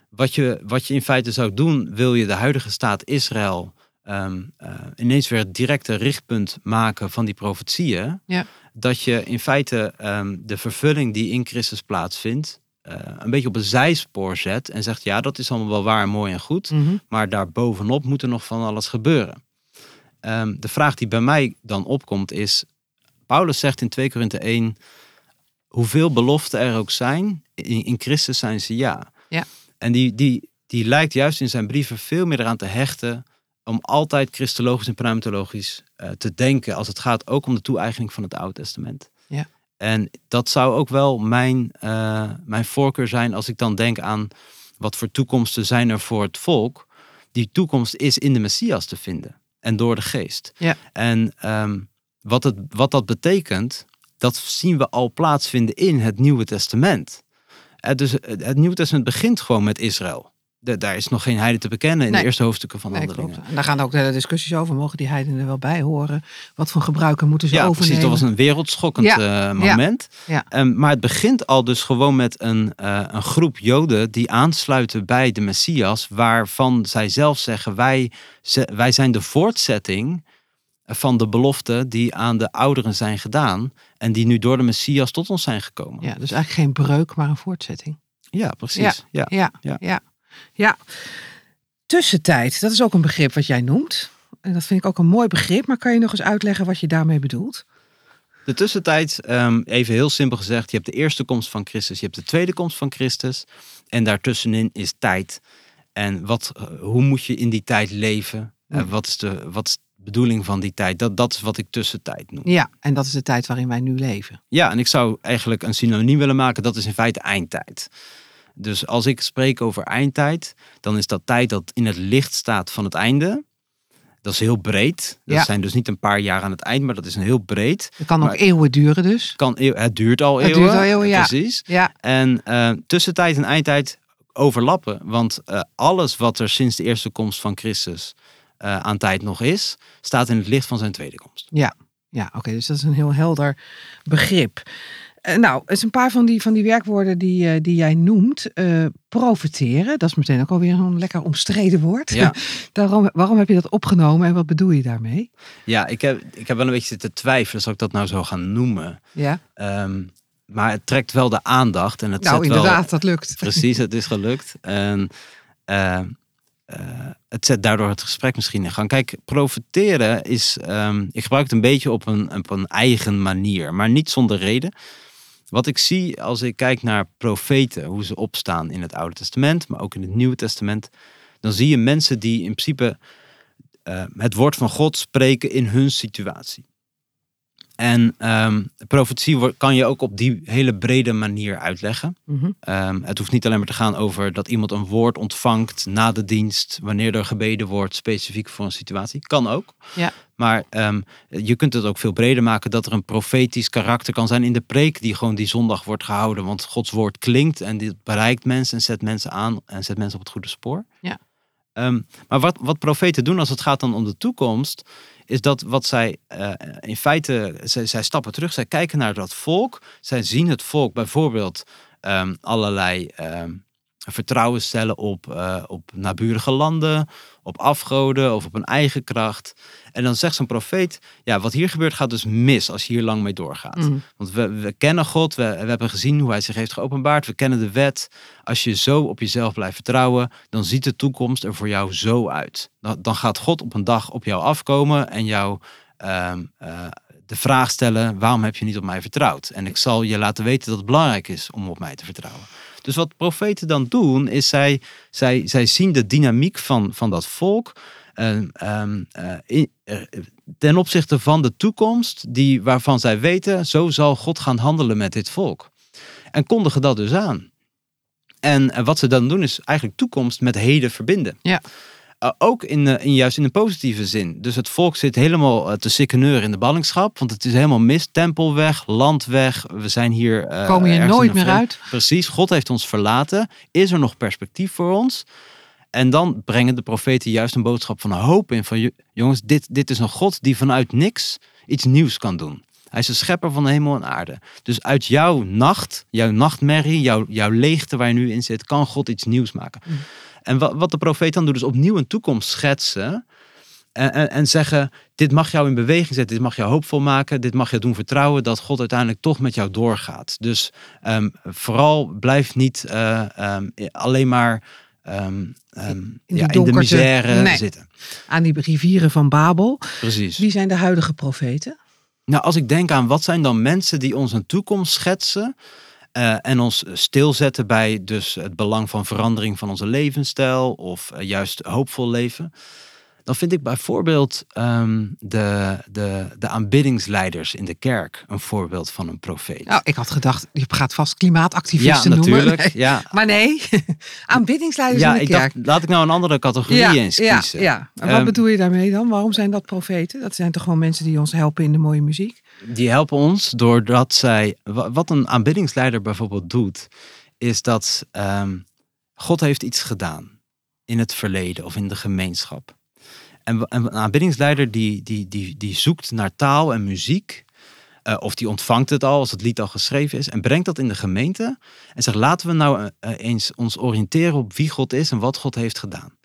Speaker 2: Wat je, wat je in feite zou doen, wil je de huidige staat Israël um, uh, ineens weer het directe richtpunt maken van die profetieën. Ja. Dat je in feite um, de vervulling die in Christus plaatsvindt, uh, een beetje op een zijspoor zet en zegt ja, dat is allemaal wel waar, mooi en goed, mm -hmm. maar daarbovenop moet er nog van alles gebeuren. Um, de vraag die bij mij dan opkomt is, Paulus zegt in 2 Korinthe 1, hoeveel beloften er ook zijn, in, in Christus zijn ze ja. ja. En die, die, die lijkt juist in zijn brieven veel meer eraan te hechten om altijd christologisch en pneumatologisch uh, te denken als het gaat ook om de toe-eigening van het Oude Testament. Ja. En dat zou ook wel mijn, uh, mijn voorkeur zijn als ik dan denk aan wat voor toekomsten zijn er voor het volk. Die toekomst is in de Messias te vinden en door de geest. Ja. En um, wat, het, wat dat betekent, dat zien we al plaatsvinden in het Nieuwe Testament. Uh, dus het Nieuwe Testament begint gewoon met Israël daar is nog geen heiden te bekennen in de eerste hoofdstukken van de nee,
Speaker 1: Handelingen. En daar gaan ook de discussies over. Mogen die heidenen er wel bij horen? Wat voor gebruiken moeten ze
Speaker 2: ja,
Speaker 1: overnemen?
Speaker 2: Precies, dat was een wereldschokkend ja. uh, moment. Ja. Um, maar het begint al dus gewoon met een, uh, een groep Joden die aansluiten bij de Messias. Waarvan zij zelf zeggen, wij, wij zijn de voortzetting van de beloften die aan de ouderen zijn gedaan. En die nu door de Messias tot ons zijn gekomen.
Speaker 1: Ja, dus eigenlijk geen breuk, maar een voortzetting.
Speaker 2: Ja, precies.
Speaker 1: ja, ja. ja. Ja, tussentijd, dat is ook een begrip wat jij noemt. En dat vind ik ook een mooi begrip, maar kan je nog eens uitleggen wat je daarmee bedoelt?
Speaker 2: De tussentijd, ehm, even heel simpel gezegd, je hebt de eerste komst van Christus, je hebt de tweede komst van Christus. En daartussenin is tijd. En wat, eh, hoe moet je in die tijd leven? Uh, wat, is de, wat is de bedoeling van die tijd? Dat, dat is wat ik tussentijd noem.
Speaker 1: Ja, en dat is de tijd waarin wij nu leven.
Speaker 2: Ja, en ik zou eigenlijk een synoniem willen maken, dat is in feite eindtijd. Dus als ik spreek over eindtijd, dan is dat tijd dat in het licht staat van het einde. Dat is heel breed. Dat zijn dus niet een paar jaar aan het eind, maar dat is een heel breed.
Speaker 1: Het kan ook eeuwen duren dus.
Speaker 2: Kan, het duurt al eeuwen. Het duurt al eeuwen, ja. Precies. Ja. En uh, tussentijd en eindtijd overlappen. Want uh, alles wat er sinds de eerste komst van Christus uh, aan tijd nog is, staat in het licht van zijn tweede komst.
Speaker 1: Ja, ja oké. dus dat is een heel helder begrip. Uh, nou, het is een paar van die, van die werkwoorden die, uh, die jij noemt. profiteren, dat is meteen ook alweer een lekker omstreden woord. Ja. [laughs] Daarom, waarom heb je dat opgenomen en wat bedoel je daarmee?
Speaker 2: Ja, ik heb, ik heb wel een beetje zitten twijfelen, zal ik dat nou zo gaan noemen? Ja. Um, maar het trekt wel de aandacht. En het
Speaker 1: nou, inderdaad, dat lukt.
Speaker 2: Precies, het is gelukt. En uh, uh, het zet daardoor het gesprek misschien in gang. Kijk, profiteren is. Um, ik gebruik het een beetje op een, op een eigen manier, maar niet zonder reden. Wat ik zie als ik kijk naar profeten, hoe ze opstaan in het Oude Testament, maar ook in het Nieuwe Testament, dan zie je mensen die in principe uh, het woord van God spreken in hun situatie. En um, profetie kan je ook op die hele brede manier uitleggen. Mhm. Ehm, het hoeft niet alleen maar te gaan over dat iemand een woord ontvangt na de dienst, wanneer er gebeden wordt, specifiek voor een situatie. Kan ook. Ja. Maar um, je kunt het ook veel breder maken dat er een profetisch karakter kan zijn in de preek die gewoon die zondag wordt gehouden. Want Gods woord klinkt en dit bereikt mensen en zet mensen aan en zet mensen op het goede spoor. Ja. maar wat, wat profeten doen als het gaat dan om de toekomst, is dat wat zij uh, in feite, zij, stappen terug, zij kijken naar dat volk, zij zien het volk bijvoorbeeld um, allerlei um, vertrouwen stellen op, uh, op naburige landen, op afgoden of op een eigen kracht. En dan zegt zo'n profeet, ja, wat hier gebeurt gaat dus mis als je hier lang mee doorgaat. Mm. Want we, we kennen God, we, we hebben gezien hoe hij zich heeft geopenbaard, we kennen de wet. Als je zo op jezelf blijft vertrouwen, dan ziet de toekomst er voor jou zo uit. Dan, dan gaat God op een dag op jou afkomen en jou uh, uh, de vraag stellen, waarom heb je niet op mij vertrouwd? En ik zal je laten weten dat het belangrijk is om op mij te vertrouwen. Dus wat profeten dan doen, is zij, zij, zij zien de dynamiek van, van dat volk. Uh, in, uh, ten opzichte van de toekomst, die, waarvan zij weten, zo zal God gaan handelen met dit volk. En kondigen dat dus aan. En eh, wat ze dan doen, is eigenlijk toekomst met heden verbinden. Ja. Uh, ook in, uh, in, juist in een positieve zin. Dus het volk zit helemaal uh, te sikkeneur in de ballingschap. Want het is helemaal mis. Tempel weg, land weg. We zijn hier...
Speaker 1: Komen hier nooit meer uit.
Speaker 2: Precies, God heeft ons verlaten. Is er nog perspectief voor ons? En dan brengen de profeten juist een boodschap van hoop in. Van jongens, dit, dit is een God die vanuit niks iets nieuws kan doen. Hij is de schepper van de hemel en aarde. Dus uit jouw nacht, jouw nachtmerrie, jouw, jouw leegte waar je nu in zit, kan God iets nieuws maken. Mm. En wat, wat de profeet dan doet, is opnieuw een toekomst schetsen. En, en, en, zeggen, dit mag jou in beweging zetten, dit mag jou hoopvol maken, dit mag je doen vertrouwen dat God uiteindelijk toch met jou doorgaat. Dus um, vooral blijf niet uh, um, alleen maar um, in, ja, in, de misère nee, zitten.
Speaker 1: Aan die rivieren van Babel.
Speaker 2: Precies.
Speaker 1: Wie zijn de huidige profeten?
Speaker 2: Nou, als ik denk aan wat zijn dan mensen die ons een toekomst schetsen uh, en ons stilzetten bij dus het belang van verandering van onze levensstijl of uh, juist hoopvol leven dan vind ik bijvoorbeeld um, de, de, de aanbiddingsleiders in de kerk een voorbeeld van een profeet.
Speaker 1: Nou, ik had gedacht, je gaat vast klimaatactivisten
Speaker 2: ja,
Speaker 1: noemen.
Speaker 2: Natuurlijk, ja,
Speaker 1: Maar nee, [laughs] aanbiddingsleiders in de
Speaker 2: ik
Speaker 1: kerk.
Speaker 2: Dacht, laat ik nou een andere categorie
Speaker 1: ja,
Speaker 2: eens kiezen.
Speaker 1: Ja, ja. wat um, bedoel je daarmee dan? Waarom zijn dat profeten? Dat zijn toch gewoon mensen die ons helpen in de mooie muziek?
Speaker 2: Die helpen ons doordat zij, wat een aanbiddingsleider bijvoorbeeld doet, is dat um, God heeft iets gedaan in het verleden of in de gemeenschap. En een aanbiddingsleider die, die, die, die zoekt naar taal en muziek. Uh, of die ontvangt het al als het lied al geschreven is. En brengt dat in de gemeente. En zegt laten we nou uh, eens ons oriënteren op wie God is en wat God heeft gedaan.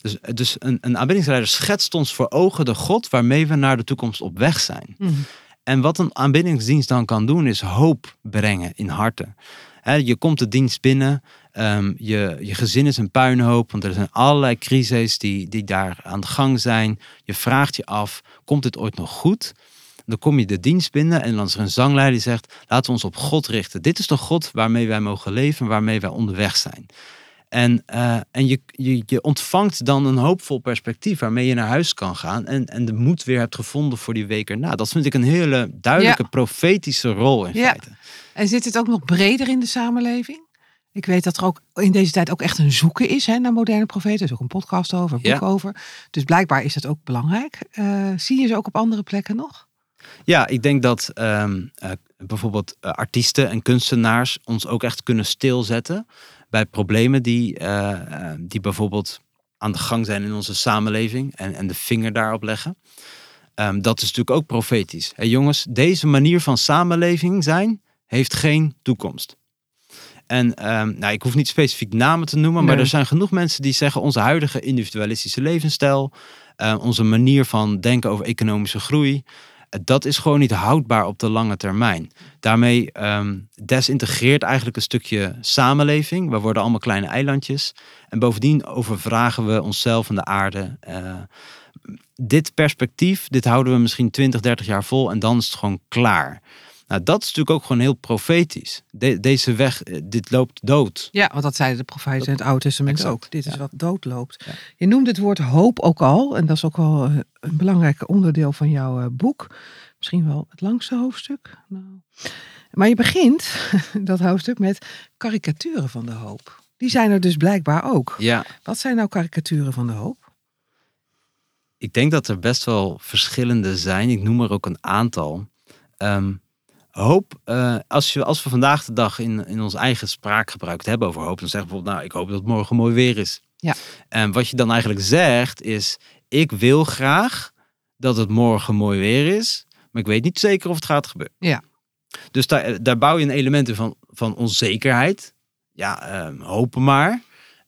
Speaker 2: Dus, dus een, een aanbiddingsleider schetst ons voor ogen de God waarmee we naar de toekomst op weg zijn. Mm. En wat een aanbiddingsdienst dan kan doen is hoop brengen in harten. He, je komt de dienst binnen Um, je, je gezin is een puinhoop, want er zijn allerlei crises die, die daar aan de gang zijn. Je vraagt je af, komt het ooit nog goed? Dan kom je de dienst binnen en dan is er een zangleider die zegt, laten we ons op God richten. Dit is de God waarmee wij mogen leven, waarmee wij onderweg zijn. En, uh, en je, je, je ontvangt dan een hoopvol perspectief waarmee je naar huis kan gaan. En, en de moed weer hebt gevonden voor die week erna. Dat vind ik een hele duidelijke profetische rol in ja. feite.
Speaker 1: En zit het ook nog breder in de samenleving? Ik weet dat er ook in deze tijd ook echt een zoeken is hè, naar moderne profeten. Er is ook een podcast over, een boek over. Dus blijkbaar is dat ook belangrijk. Uh, zie je ze ook op andere plekken nog?
Speaker 2: Ja, ik denk dat ehm, eh, bijvoorbeeld uh, artiesten en kunstenaars ons ook echt kunnen stilzetten bij problemen die, die bijvoorbeeld aan de gang zijn in onze samenleving en, en de vinger daarop leggen. Um, dat is natuurlijk ook profetisch. Hey, jongens, deze manier van samenleving zijn heeft geen toekomst. En ehm, nou, ik hoef niet specifiek namen te noemen, maar er zijn genoeg mensen die zeggen onze huidige individualistische levensstijl, uh, onze manier van denken over economische groei, uh, dat is gewoon niet houdbaar op de lange termijn. Daarmee um, desintegreert eigenlijk een stukje samenleving. We worden allemaal kleine eilandjes. En bovendien overvragen we onszelf en de aarde. Uh, dit perspectief, dit houden we misschien 20, 30 jaar vol en dan is het gewoon klaar. Nou, dat is natuurlijk ook gewoon heel profetisch. deze weg, eh, dit loopt dood.
Speaker 1: Ja, want dat zeiden de profeten in het Oude Testament ook. Dit is wat dood loopt. Je noemde het woord hoop ook al. En dat is ook wel eh, een belangrijk onderdeel van jouw eh, boek. Misschien wel het langste hoofdstuk. Nou. Maar je begint [laughs] dat hoofdstuk met karikaturen van de hoop. Die zijn er dus blijkbaar ook.
Speaker 2: Ja.
Speaker 1: Wat zijn nou karikaturen van de hoop?
Speaker 2: Ik denk dat er best wel verschillende zijn. Ik noem er ook een aantal. Um, hoop, uh, als, je, als we vandaag de dag in, in ons eigen spraakgebruik hebben over hoop, dan zeggen we bijvoorbeeld, nou, ik hoop dat het morgen mooi weer is.
Speaker 1: Ja.
Speaker 2: En wat je dan eigenlijk zegt is, ik wil graag dat het morgen mooi weer is, maar ik weet niet zeker of het gaat gebeuren.
Speaker 1: Ja.
Speaker 2: Dus daar, daar bouw je een element in van, van onzekerheid. Ja, um, hopen maar.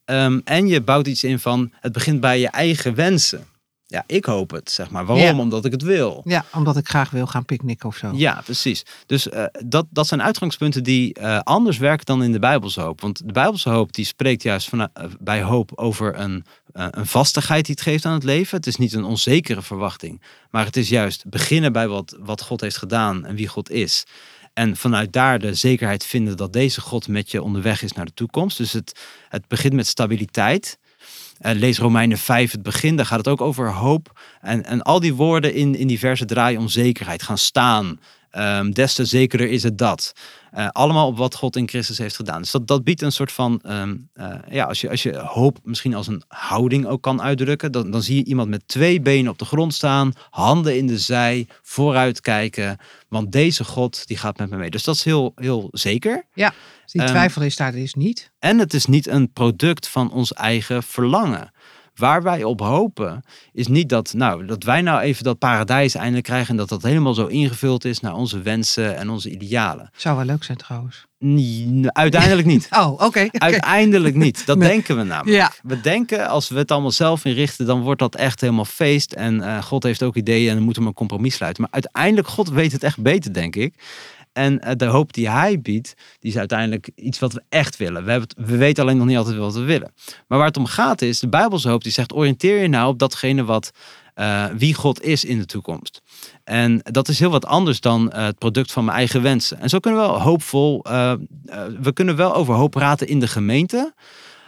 Speaker 2: Um, en je bouwt iets in van, het begint bij je eigen wensen. Ja, ik hoop het, zeg maar. Waarom? Omdat ik het wil.
Speaker 1: Ja, omdat ik graag wil gaan picknicken of zo.
Speaker 2: Ja, precies. Dus uh, dat, dat zijn uitgangspunten die uh, anders werken dan in de Bijbelse hoop. Want de Bijbelse hoop die spreekt juist van, uh, bij hoop over een, een vastigheid die het geeft aan het leven. Het is niet een onzekere verwachting. Maar het is juist beginnen bij wat, wat God heeft gedaan en wie God is. En vanuit daar de zekerheid vinden dat deze God met je onderweg is naar de toekomst. Dus het, het begint met stabiliteit. Uh, lees Romeinen 5, het begin, daar gaat het ook over hoop. En, en al die woorden in, in die versen draaien om zekerheid, gaan staan. Um, des te zekerder is het dat. Uh, allemaal op wat God in Christus heeft gedaan. Dus dat, dat biedt een soort van, um, uh, ja, als je, als je hoop misschien als een houding ook kan uitdrukken, dan, dan zie je iemand met twee benen op de grond staan, handen in de zij, vooruit kijken. Want deze God, die gaat met me mee. Dus dat is heel, heel zeker.
Speaker 1: Ja. Die ehm, twijfel is daar dus niet.
Speaker 2: En het is niet een product van ons eigen verlangen. Waar wij op hopen is niet dat, nou, dat wij nou even dat paradijs eindelijk krijgen en dat dat helemaal zo ingevuld is naar onze wensen en onze idealen.
Speaker 1: Zou wel leuk zijn trouwens.
Speaker 2: uiteindelijk niet. [laughs]
Speaker 1: oh, oké.
Speaker 2: Uiteindelijk niet. Dat [laughs] denken we namelijk. Ja. We denken als we het allemaal zelf inrichten, dan wordt dat echt helemaal feest. En uh, God heeft ook ideeën en dan moeten we een compromis sluiten. Maar uiteindelijk, God weet het echt beter, denk ik. En eh, de hoop die hij biedt, die is uiteindelijk iets wat we echt willen. We, hebben we weten alleen nog niet altijd wat we willen. Maar waar het om gaat is, de Bijbelse hoop die zegt, oriënteer je nou op datgene wat, uh, wie God is in de toekomst. En dat is heel wat anders dan uh, het product van mijn eigen wensen. En zo kunnen we wel hoopvol, we kunnen wel over hoop praten in de gemeente.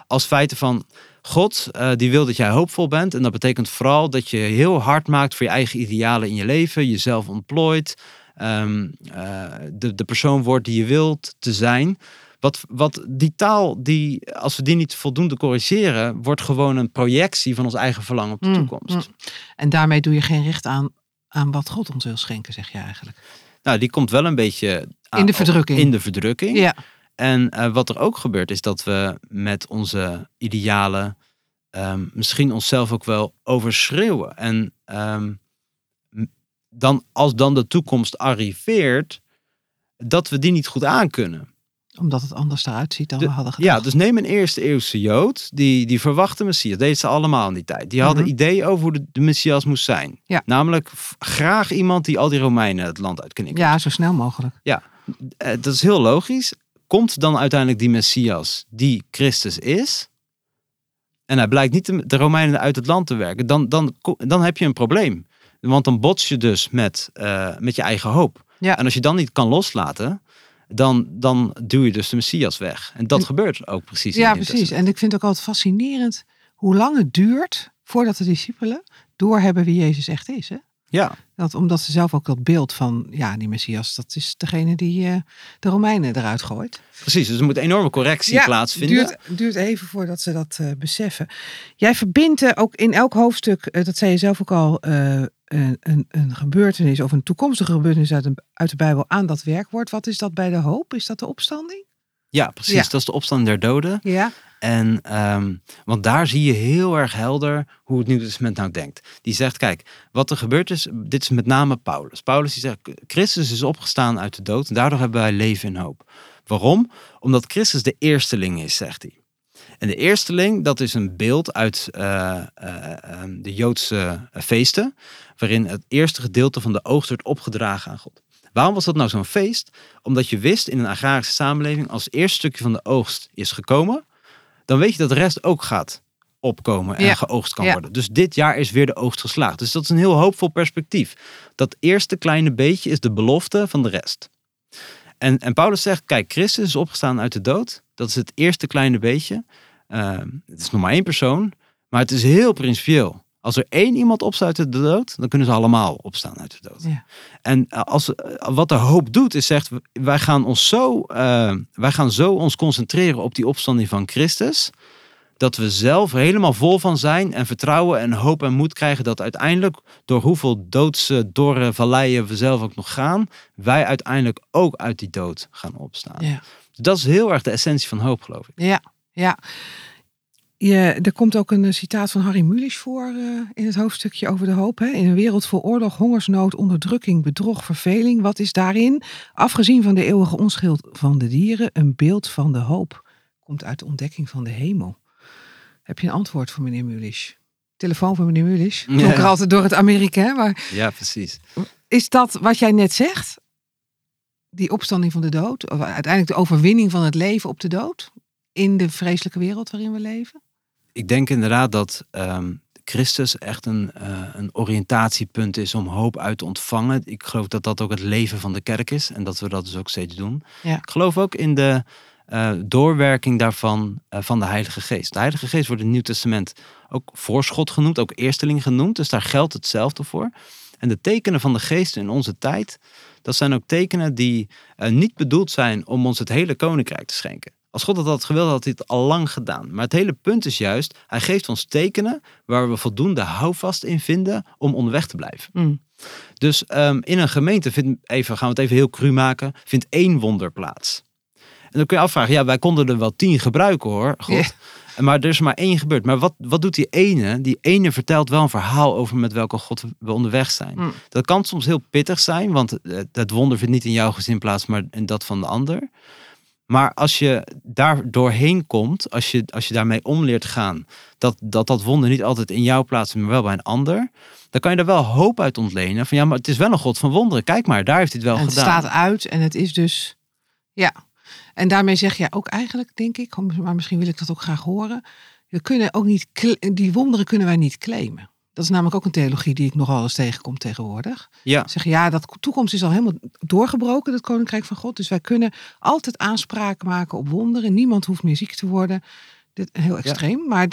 Speaker 2: Als feiten van, God die wil dat jij hoopvol bent. En dat betekent vooral dat je heel hard maakt voor je eigen idealen in je leven. Jezelf ontplooit. Um, de, de persoon wordt die je wilt te zijn. Wat, wat die taal, die, als we die niet voldoende corrigeren, wordt gewoon een projectie van ons eigen verlangen op de mm, toekomst. Mm.
Speaker 1: En daarmee doe je geen recht aan, aan wat God ons wil schenken, zeg je eigenlijk.
Speaker 2: Nou, die komt wel een beetje
Speaker 1: in de verdrukking.
Speaker 2: In de verdrukking.
Speaker 1: Ja.
Speaker 2: En uh, wat er ook gebeurt, is dat we met onze idealen um, misschien onszelf ook wel overschreeuwen. En um, dan, als dan de toekomst arriveert, dat we die niet goed aankunnen.
Speaker 1: Omdat het anders eruit ziet dan we hadden gedacht.
Speaker 2: Ja, dus neem een eerste eeuwse Jood, die, die verwachtte Messias. Dat ze allemaal in die tijd. Die hadden mm ideeën over hoe de, de, Messias moest zijn.
Speaker 1: Ja.
Speaker 2: Namelijk graag iemand die al die Romeinen het land uitknikken.
Speaker 1: Ja, zo snel mogelijk.
Speaker 2: Ja, eh, dat is heel logisch. Komt dan uiteindelijk die Messias die Christus is... en hij blijkt niet de Romeinen uit het land te werken... dan, dan, dan heb je een probleem. Want dan bots je dus met, uh, met je eigen hoop.
Speaker 1: Ja.
Speaker 2: En als je dan niet kan loslaten, dan, dan duw je dus de Messias weg. En dat gebeurt ook precies.
Speaker 1: Ja, precies. En ik vind het ook altijd fascinerend hoe lang het duurt voordat de discipelen doorhebben wie Jezus echt is. Hè?
Speaker 2: Ja.
Speaker 1: Dat, omdat ze zelf ook dat beeld van, ja, die Messias, dat is degene die uh, de Romeinen eruit gooit.
Speaker 2: Precies, dus er moet een enorme correctie ja, plaatsvinden.
Speaker 1: Het duurt, duurt even voordat ze dat uh, beseffen. Jij verbindt ook in elk hoofdstuk, uh, dat zei je zelf ook al, een, een, een, gebeurtenis of een toekomstige gebeurtenis uit, de Bijbel aan dat werkwoord. Wat is dat bij de hoop? Is dat de opstanding?
Speaker 2: Ja, precies. Dat is de opstand der doden.
Speaker 1: Ja.
Speaker 2: En, um, want daar zie je heel erg helder hoe het Nieuwe Testament nou denkt. Die zegt, kijk, wat er gebeurd is, dit is met name Paulus. Paulus die zegt, Christus is opgestaan uit de dood en daardoor hebben wij leven in hoop. Waarom? Omdat Christus de eersteling is, zegt hij. En de eersteling, dat is een beeld uit uh, uh, de Joodse feesten, waarin het eerste gedeelte van de oogst wordt opgedragen aan God. Waarom was dat nou zo'n feest? Omdat je wist in een agrarische samenleving, als het eerste stukje van de oogst is gekomen, dan weet je dat de rest ook gaat opkomen en geoogst kan worden. Dus dit jaar is weer de oogst geslaagd. Dus dat is een heel hoopvol perspectief. Dat eerste kleine beetje is de belofte van de rest. En, en Paulus zegt, kijk, Christus is opgestaan uit de dood. Dat is het eerste kleine beetje. Uh, het is nog maar één persoon, maar het is heel principieel. Als er één iemand opstaat uit de dood, dan kunnen ze allemaal opstaan uit de dood.
Speaker 1: Ja.
Speaker 2: En eh, als, eh, wat de hoop doet, is zegt, wij gaan ons zo, uh, wij gaan zo ons concentreren op die opstanding van Christus, dat we zelf helemaal vol van zijn en vertrouwen en hoop en moed krijgen dat uiteindelijk, door hoeveel doodse, dorre valleien we zelf ook nog gaan, wij uiteindelijk ook uit die dood gaan opstaan.
Speaker 1: Ja.
Speaker 2: Dat is heel erg de essentie van hoop, geloof ik.
Speaker 1: Ja, ja. Je, er komt ook een citaat van Harry Mulisch voor uh, in het hoofdstukje over de hoop. Hè? In een wereld vol oorlog, hongersnood, onderdrukking, bedrog, verveling. Wat is daarin, afgezien van de eeuwige onschuld van de dieren, een beeld van de hoop? Komt uit de ontdekking van de hemel. Heb je een antwoord voor meneer Mulisch? Telefoon van meneer Mulisch. Klonk ja. er altijd door het Amerika. Maar
Speaker 2: ja, precies.
Speaker 1: Is dat wat jij net zegt? Die opstanding van de dood? Of uiteindelijk de overwinning van het leven op de dood? In de vreselijke wereld waarin we leven?
Speaker 2: Ik denk inderdaad dat um, Christus echt een, uh, een oriëntatiepunt is om hoop uit te ontvangen. Ik geloof dat dat ook het leven van de kerk is en dat we dat dus ook steeds doen.
Speaker 1: Ja.
Speaker 2: Ik geloof ook in de uh, doorwerking daarvan uh, van de Heilige Geest. De Heilige Geest wordt in het Nieuw Testament ook voorschot genoemd, ook eersteling genoemd. Dus daar geldt hetzelfde voor. En de tekenen van de Geest in onze tijd, dat zijn ook tekenen die niet bedoeld zijn om ons het hele koninkrijk te schenken. Als God dat had gewild, had hij het al lang gedaan. Maar het hele punt is juist, hij geeft ons tekenen waar we voldoende houvast in vinden om onderweg te blijven.
Speaker 1: Mm.
Speaker 2: Dus um, in een gemeente, vindt, even, gaan we het even heel cru maken, vindt één wonder plaats. En dan kun je afvragen, ja, wij konden er wel tien gebruiken hoor, God. Yeah. Maar er is maar één gebeurd. Maar wat, wat doet die ene? Die ene vertelt wel een verhaal over met welke God we onderweg zijn.
Speaker 1: Mm.
Speaker 2: Dat kan soms heel pittig zijn, want het wonder vindt niet in jouw gezin plaats, maar in dat van de ander. Maar als je daar doorheen komt, als je, als je daarmee om leert gaan, dat, dat dat wonder niet altijd in jouw plaats, maar wel bij een ander, dan kan je er wel hoop uit ontlenen. Van ja, maar het is wel een God van wonderen. Kijk maar, daar heeft hij het wel
Speaker 1: en
Speaker 2: gedaan.
Speaker 1: Het staat uit en het is dus, ja. En daarmee zeg je ook eigenlijk, denk ik, maar misschien wil ik dat ook graag horen. We kunnen ook niet, die wonderen kunnen wij niet claimen. Dat is namelijk ook een theologie die ik nogal eens tegenkom tegenwoordig.
Speaker 2: Ja.
Speaker 1: Zeg ja, dat toekomst is al helemaal doorgebroken, het koninkrijk van God. Dus wij kunnen altijd aanspraak maken op wonderen. Niemand hoeft meer ziek te worden. Dit, heel extreem. Ja. Maar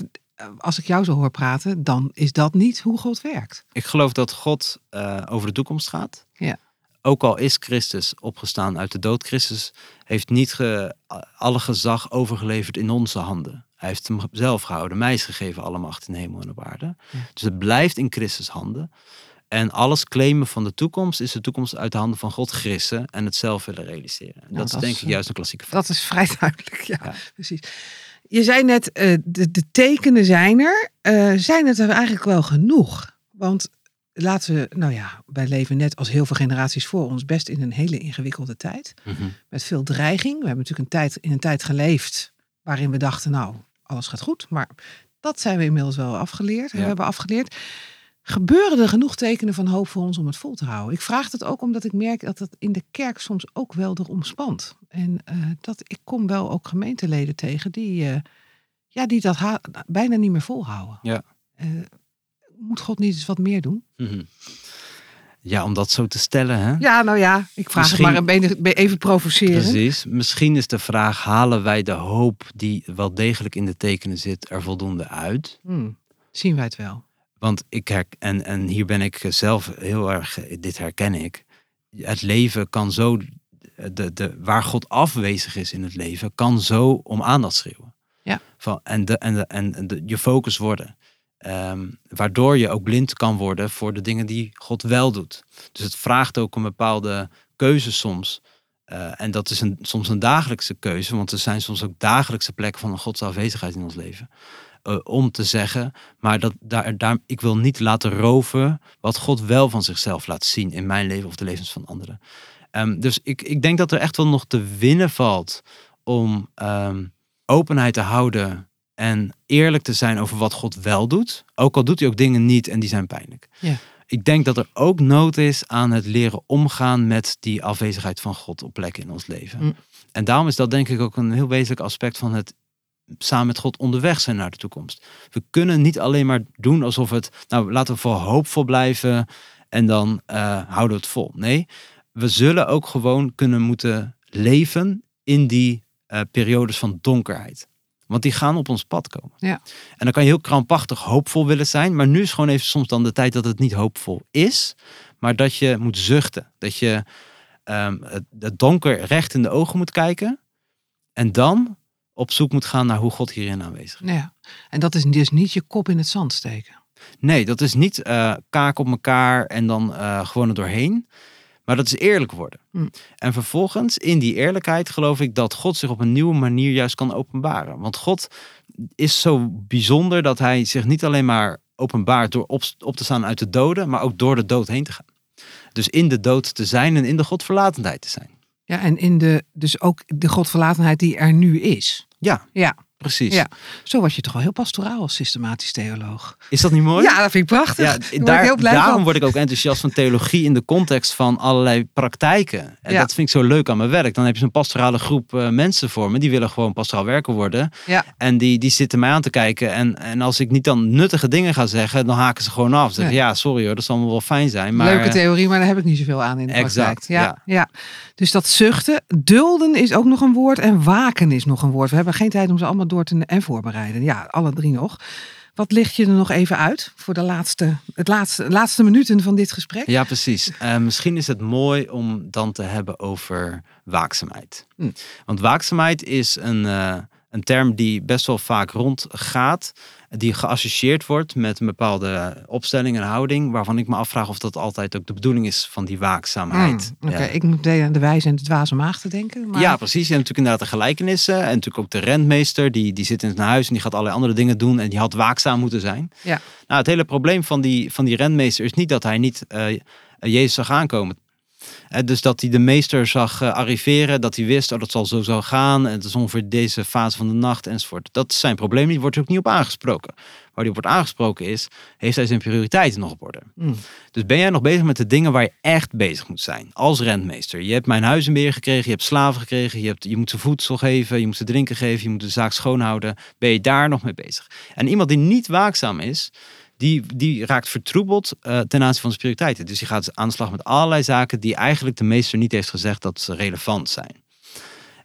Speaker 1: als ik jou zo hoor praten, dan is dat niet hoe God werkt.
Speaker 2: Ik geloof dat God uh, over de toekomst gaat.
Speaker 1: Ja.
Speaker 2: Ook al is Christus opgestaan uit de dood, Christus heeft niet ge, alle gezag overgeleverd in onze handen. Hij heeft hem zelf gehouden. Mij is gegeven alle macht in hemel en op aarde.
Speaker 1: Ja.
Speaker 2: Dus het blijft in Christus handen. En alles claimen van de toekomst is de toekomst uit de handen van God grissen en het zelf willen realiseren. Nou, dat, dat, is denk ik juist een klassieke vraag.
Speaker 1: Dat is vrij duidelijk, ja, ja. precies. Je zei net, uh, de, de, tekenen zijn er. Uh, zijn het er eigenlijk wel genoeg? Want laten we, nou ja, wij leven net als heel veel generaties voor ons best in een hele ingewikkelde tijd.
Speaker 2: Mm -hmm.
Speaker 1: Met veel dreiging. We hebben natuurlijk een tijd, in een tijd geleefd waarin we dachten, nou, alles gaat goed. Maar dat zijn we inmiddels wel afgeleerd. Ja. We hebben afgeleerd. Gebeuren er genoeg tekenen van hoop voor ons om het vol te houden? Ik vraag het ook omdat ik merk dat het in de kerk soms ook wel erom spant. En uh, dat ik kom wel ook gemeenteleden tegen die, uh, ja, die dat bijna niet meer volhouden.
Speaker 2: Ja.
Speaker 1: Uh, moet God niet eens wat meer doen?
Speaker 2: Mm -hmm. Ja, om dat zo te stellen. Hè?
Speaker 1: Ja, nou ja, ik vraag Misschien, het maar een even provoceren.
Speaker 2: Precies. Misschien is de vraag, halen wij de hoop die wel degelijk in de tekenen zit er voldoende uit?
Speaker 1: Hmm. Zien wij het wel?
Speaker 2: Want ik herken, en, en hier ben ik zelf heel erg, dit herken ik. Het leven kan zo, de, de, waar God afwezig is in het leven, kan zo om aandacht schreeuwen.
Speaker 1: Ja.
Speaker 2: Van, en de, en, de, en de, je focus worden. Ehm, waardoor je ook blind kan worden voor de dingen die God wel doet. Dus het vraagt ook een bepaalde keuze soms. Eh, en dat is een, soms een dagelijkse keuze, want er zijn soms ook dagelijkse plekken van een Gods afwezigheid in ons leven. Uh, om te zeggen, maar dat, daar, daar, ik wil niet laten roven wat God wel van zichzelf laat zien in mijn leven of de levens van anderen. Um, dus ik, ik denk dat er echt wel nog te winnen valt om um, openheid te houden en eerlijk te zijn over wat God wel doet. Ook al doet hij ook dingen niet en die zijn pijnlijk.
Speaker 1: Ja.
Speaker 2: Ik denk dat er ook nood is aan het leren omgaan met die afwezigheid van God op plekken in ons leven.
Speaker 1: Mm.
Speaker 2: En daarom is dat denk ik ook een heel wezenlijk aspect van het samen met God onderweg zijn naar de toekomst. We kunnen niet alleen maar doen alsof het, nou laten we voor hoopvol blijven en dan uh, houden we het vol. Nee, we zullen ook gewoon kunnen moeten leven in die uh, periodes van donkerheid. Want die gaan op ons pad komen.
Speaker 1: Ja.
Speaker 2: En dan kan je heel krampachtig hoopvol willen zijn. Maar nu is gewoon even soms dan de tijd dat het niet hoopvol is. Maar dat je moet zuchten. Dat je um, het, donker recht in de ogen moet kijken. En dan op zoek moet gaan naar hoe God hierin aanwezig is.
Speaker 1: Ja. En dat is dus niet je kop in het zand steken.
Speaker 2: Nee, dat is niet uh, kaak op elkaar en dan uh, gewoon er doorheen. Maar dat is eerlijk worden.
Speaker 1: Mm.
Speaker 2: En vervolgens, in die eerlijkheid, geloof ik dat God zich op een nieuwe manier juist kan openbaren. Want God is zo bijzonder dat hij zich niet alleen maar openbaart door op, op te staan uit de doden, maar ook door de dood heen te gaan. Dus in de dood te zijn en in de godverlatenheid te zijn.
Speaker 1: Ja, en in de, dus ook de godverlatenheid die er nu is.
Speaker 2: Ja,
Speaker 1: Ja,
Speaker 2: precies.
Speaker 1: ja. Zo was je toch wel heel pastoraal als systematisch theoloog.
Speaker 2: Is dat niet mooi?
Speaker 1: Ja, dat vind ik prachtig.
Speaker 2: Ja,
Speaker 1: Daar word ik
Speaker 2: daar,
Speaker 1: heel blij
Speaker 2: daarom
Speaker 1: van.
Speaker 2: word ik ook enthousiast van theologie in de context van allerlei praktijken. En
Speaker 1: Ja.
Speaker 2: dat vind ik zo leuk aan mijn werk. Dan heb je zo'n pastorale groep eh, mensen voor me, die willen gewoon pastoraal werken worden.
Speaker 1: Ja.
Speaker 2: En die, die zitten mij aan te kijken. En, en als ik niet dan nuttige dingen ga zeggen, dan haken ze gewoon af. Ze Zeggen,
Speaker 1: Ja.
Speaker 2: ja, sorry hoor, dat zal wel fijn zijn. Maar,
Speaker 1: Leuke theorie, maar daar heb ik niet zoveel aan in de
Speaker 2: Exact,
Speaker 1: praktijk. Ja,
Speaker 2: ja.
Speaker 1: ja. Dus dat zuchten, dulden is ook nog een woord en waken is nog een woord. We hebben geen tijd om ze allemaal door te en voorbereiden. Ja, alle drie nog. Wat licht je er nog even uit voor de laatste, het laatste, laatste minuten van dit gesprek?
Speaker 2: Ja, precies. Eh, misschien is het mooi om dan te hebben over waakzaamheid.
Speaker 1: Hm.
Speaker 2: Want waakzaamheid is een, eh, een term die best wel vaak rondgaat. Die geassocieerd wordt met een bepaalde opstelling en houding. Waarvan ik me afvraag of dat altijd ook de bedoeling is van die waakzaamheid.
Speaker 1: Hmm, Oké,
Speaker 2: Ja.
Speaker 1: ik moet de, de wijze en de dwaze maag te denken. Maar...
Speaker 2: Ja, precies. Je hebt natuurlijk inderdaad de gelijkenissen. En natuurlijk ook de rentmeester. Die, die zit in zijn huis en die gaat allerlei andere dingen doen. En die had waakzaam moeten zijn.
Speaker 1: Ja.
Speaker 2: Nou, het hele probleem van die, van die rentmeester is niet dat hij niet eh, Jezus zag aankomen. Dus dat hij de meester zag eh, arriveren. Dat hij wist, oh, dat zal zo zo gaan. En het is ongeveer deze fase van de nacht enzovoort. Dat is zijn probleem. Die wordt er ook niet op aangesproken. Waar die op wordt aangesproken is, heeft hij zijn prioriteiten nog op orde.
Speaker 1: Hmm.
Speaker 2: Dus ben jij nog bezig met de dingen waar je echt bezig moet zijn. Als rentmeester. Je hebt mijn huis in beheer gekregen. Je hebt slaven gekregen. Je, hebt, je moet ze voedsel geven. Je moet ze drinken geven. Je moet de zaak schoonhouden. Ben je daar nog mee bezig? En iemand die niet waakzaam is. Die, die raakt vertroebeld eh, ten aanzien van prioriteiten. Dus die gaat aan de slag met allerlei zaken die eigenlijk de meester niet heeft gezegd dat ze relevant zijn.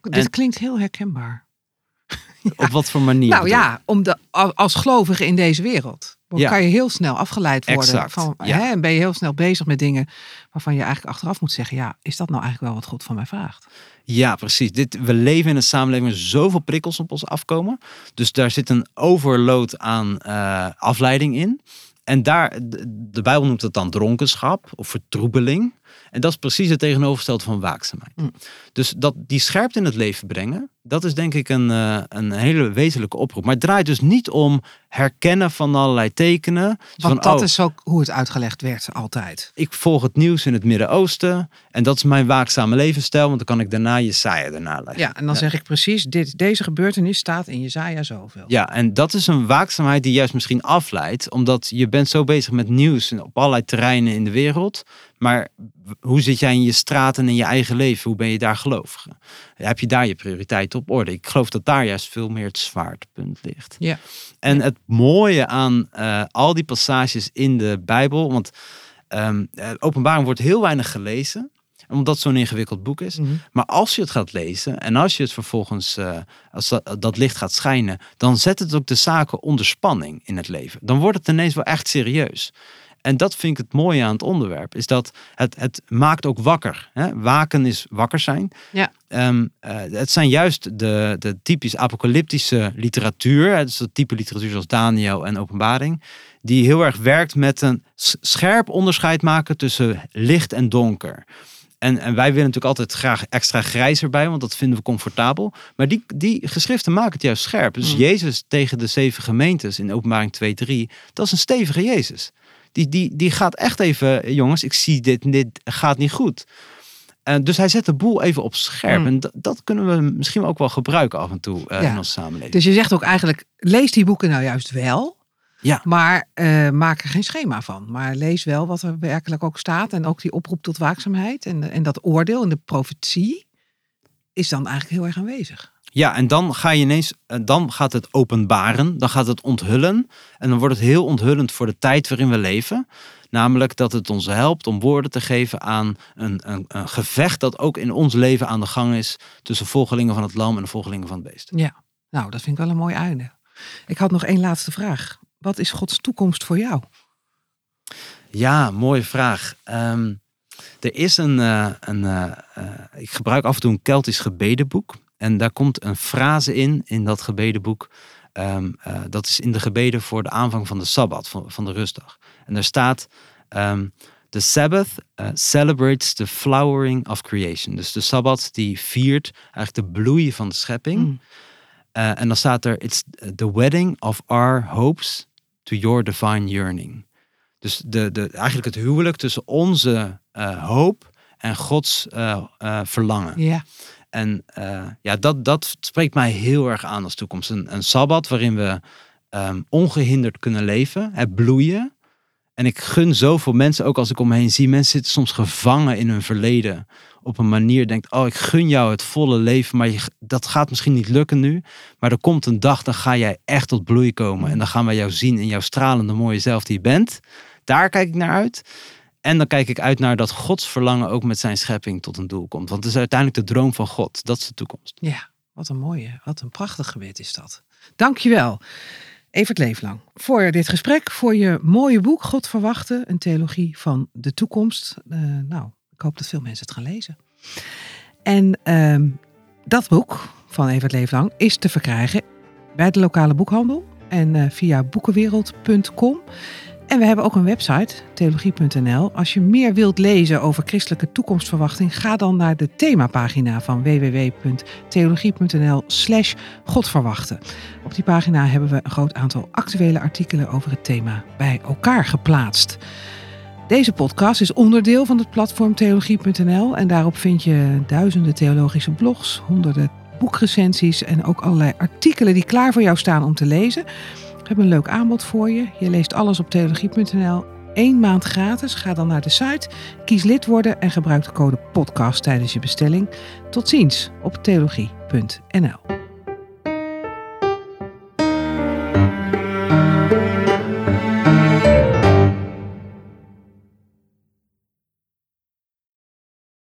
Speaker 1: Dit
Speaker 2: En-
Speaker 1: klinkt heel herkenbaar. [laughs]
Speaker 2: Op wat voor manier?
Speaker 1: Nou
Speaker 2: bedoel
Speaker 1: ja, om de, als gelovige in deze wereld. Dan
Speaker 2: Ja.
Speaker 1: kan je heel snel afgeleid worden.
Speaker 2: Exact,
Speaker 1: Van,
Speaker 2: ja.
Speaker 1: hè, en ben je heel snel bezig met dingen waarvan je eigenlijk achteraf moet zeggen: ja, is dat nou eigenlijk wel wat God van mij vraagt?
Speaker 2: Ja, precies. Dit, we leven in een samenleving waar zoveel prikkels op ons afkomen. Dus daar zit een overload aan eh, afleiding in. En daar, de, Bijbel noemt het dan dronkenschap of vertroebeling. En dat is precies het tegenovergestelde van waakzaamheid.
Speaker 1: Mm.
Speaker 2: Dus dat die scherpte in het leven brengen, dat is denk ik een, eh, een hele wezenlijke oproep. Maar het draait dus niet om herkennen van allerlei tekenen. Dus
Speaker 1: Want
Speaker 2: van,
Speaker 1: dat
Speaker 2: oh,
Speaker 1: is ook hoe het uitgelegd werd altijd.
Speaker 2: ik volg het nieuws in het Midden-Oosten. En dat is mijn waakzame levensstijl, want dan kan ik daarna Jesaja daarna leggen.
Speaker 1: Ja, en dan zeg ik precies: dit, deze gebeurtenis staat in Jezaja zoveel.
Speaker 2: Ja, en dat is een waakzaamheid die juist misschien afleidt, omdat je bent zo bezig met nieuws op allerlei terreinen in de wereld. Maar hoe zit jij in je straat en in je eigen leven? Hoe ben je daar gelovige? Heb je daar je prioriteiten op orde? Ik geloof dat daar juist veel meer het zwaartepunt ligt.
Speaker 1: Ja.
Speaker 2: En het mooie aan eh, al die passages in de Bijbel, want eh, openbaring wordt heel weinig gelezen. Omdat het zo'n ingewikkeld boek is.
Speaker 1: Mhm.
Speaker 2: Maar als je het gaat lezen en als je het vervolgens, eh, als dat, dat licht gaat schijnen, dan zet het ook de zaken onder spanning in het leven. Dan wordt het ineens wel echt serieus. En dat vind ik het mooie aan het onderwerp. Is dat het, het maakt ook wakker. Hè? Waken is wakker zijn.
Speaker 1: Ja.
Speaker 2: Ehm, eh, het zijn juist de, de typisch apocalyptische literatuur. hè, Dus dat type literatuur zoals Daniel en Openbaring. Die heel erg werkt met een scherp onderscheid maken tussen licht en donker. En, en wij willen natuurlijk altijd graag extra grijs erbij, want dat vinden we comfortabel. Maar die, die geschriften maken het juist scherp. Dus
Speaker 1: Mm.
Speaker 2: Jezus tegen de zeven gemeentes in openbaring 2, 3, dat is een stevige Jezus. Die, die, die gaat echt even, jongens, ik zie dit, dit gaat niet goed. En dus hij zet de boel even op scherp.
Speaker 1: Mm.
Speaker 2: En dat, dat kunnen we misschien ook wel gebruiken af en toe eh,
Speaker 1: Ja.
Speaker 2: in onze samenleving.
Speaker 1: Dus je zegt ook eigenlijk, lees die boeken nou juist wel.
Speaker 2: Ja.
Speaker 1: Maar eh, maak er geen schema van. Maar lees wel wat er werkelijk ook staat. En ook die oproep tot waakzaamheid. En, en dat oordeel en de profetie is dan eigenlijk heel erg aanwezig.
Speaker 2: Ja, en dan ga je ineens, eh, dan gaat het openbaren, dan gaat het onthullen. En dan wordt het heel onthullend voor de tijd waarin we leven. Namelijk dat het ons helpt om woorden te geven aan een, een, een gevecht dat ook in ons leven aan de gang is tussen volgelingen van het lam en de volgelingen van het beest.
Speaker 1: Ja, nou dat vind ik wel een mooi einde. Ik had nog één laatste vraag. Wat is Gods toekomst voor jou?
Speaker 2: Ja, mooie vraag. Ehm, er is een, eh, een eh, ik gebruik af en toe een Keltisch gebedenboek. En daar komt een frase in, in dat gebedenboek. Eh, dat is in de gebeden voor de aanvang van de Sabbat, van, van de rustdag. En daar staat, ehm the Sabbath eh, celebrates the flowering of creation. Dus de Sabbat die viert eigenlijk de bloei van de schepping.
Speaker 1: Mm.
Speaker 2: Eh, en dan staat er, it's the wedding of our hopes to your divine yearning. Dus de, de, eigenlijk het huwelijk tussen onze hoop en Gods verlangen.
Speaker 1: Ja,
Speaker 2: En eh, ja, dat, dat spreekt mij heel erg aan als toekomst. Een, een sabbat waarin we ehm, ongehinderd kunnen leven, het bloeien. En ik gun zoveel mensen, ook als ik om me heen zie, mensen zitten soms gevangen in hun verleden. Op een manier denkt, oh ik gun jou het volle leven, maar je, dat gaat misschien niet lukken nu. Maar er komt een dag, dan ga jij echt tot bloei komen. En dan gaan wij jou zien in jouw stralende mooie zelf die je bent. Daar kijk ik naar uit. En dan kijk ik uit naar dat Gods verlangen ook met zijn schepping tot een doel komt. Want het is uiteindelijk de droom van God. Dat is de toekomst.
Speaker 1: ja, wat een mooie, wat een prachtig gebed is dat. Dankjewel, Evert Leeflang, voor dit gesprek, voor je mooie boek God verwachten, een theologie van de toekomst. Eh, nou, ik hoop dat veel mensen het gaan lezen. En ehm, dat boek van Evert Leeflang is te verkrijgen bij de lokale boekhandel en eh, via boekenwereld.com. En we hebben ook een website, theologie.nl. Als je meer wilt lezen over christelijke toekomstverwachting, ga dan naar de themapagina van www.theologie.nl slash godverwachten. Op die pagina hebben we een groot aantal actuele artikelen over het thema bij elkaar geplaatst. Deze podcast is onderdeel van het platform theologie.nl en daarop vind je duizenden theologische blogs, honderden boekrecensies en ook allerlei artikelen die klaar voor jou staan om te lezen. We hebben een leuk aanbod voor je. Je leest alles op theologie.nl. Eén maand gratis. Ga dan naar de site, kies lid worden en gebruik de code podcast tijdens je bestelling. Tot ziens op theologie.nl.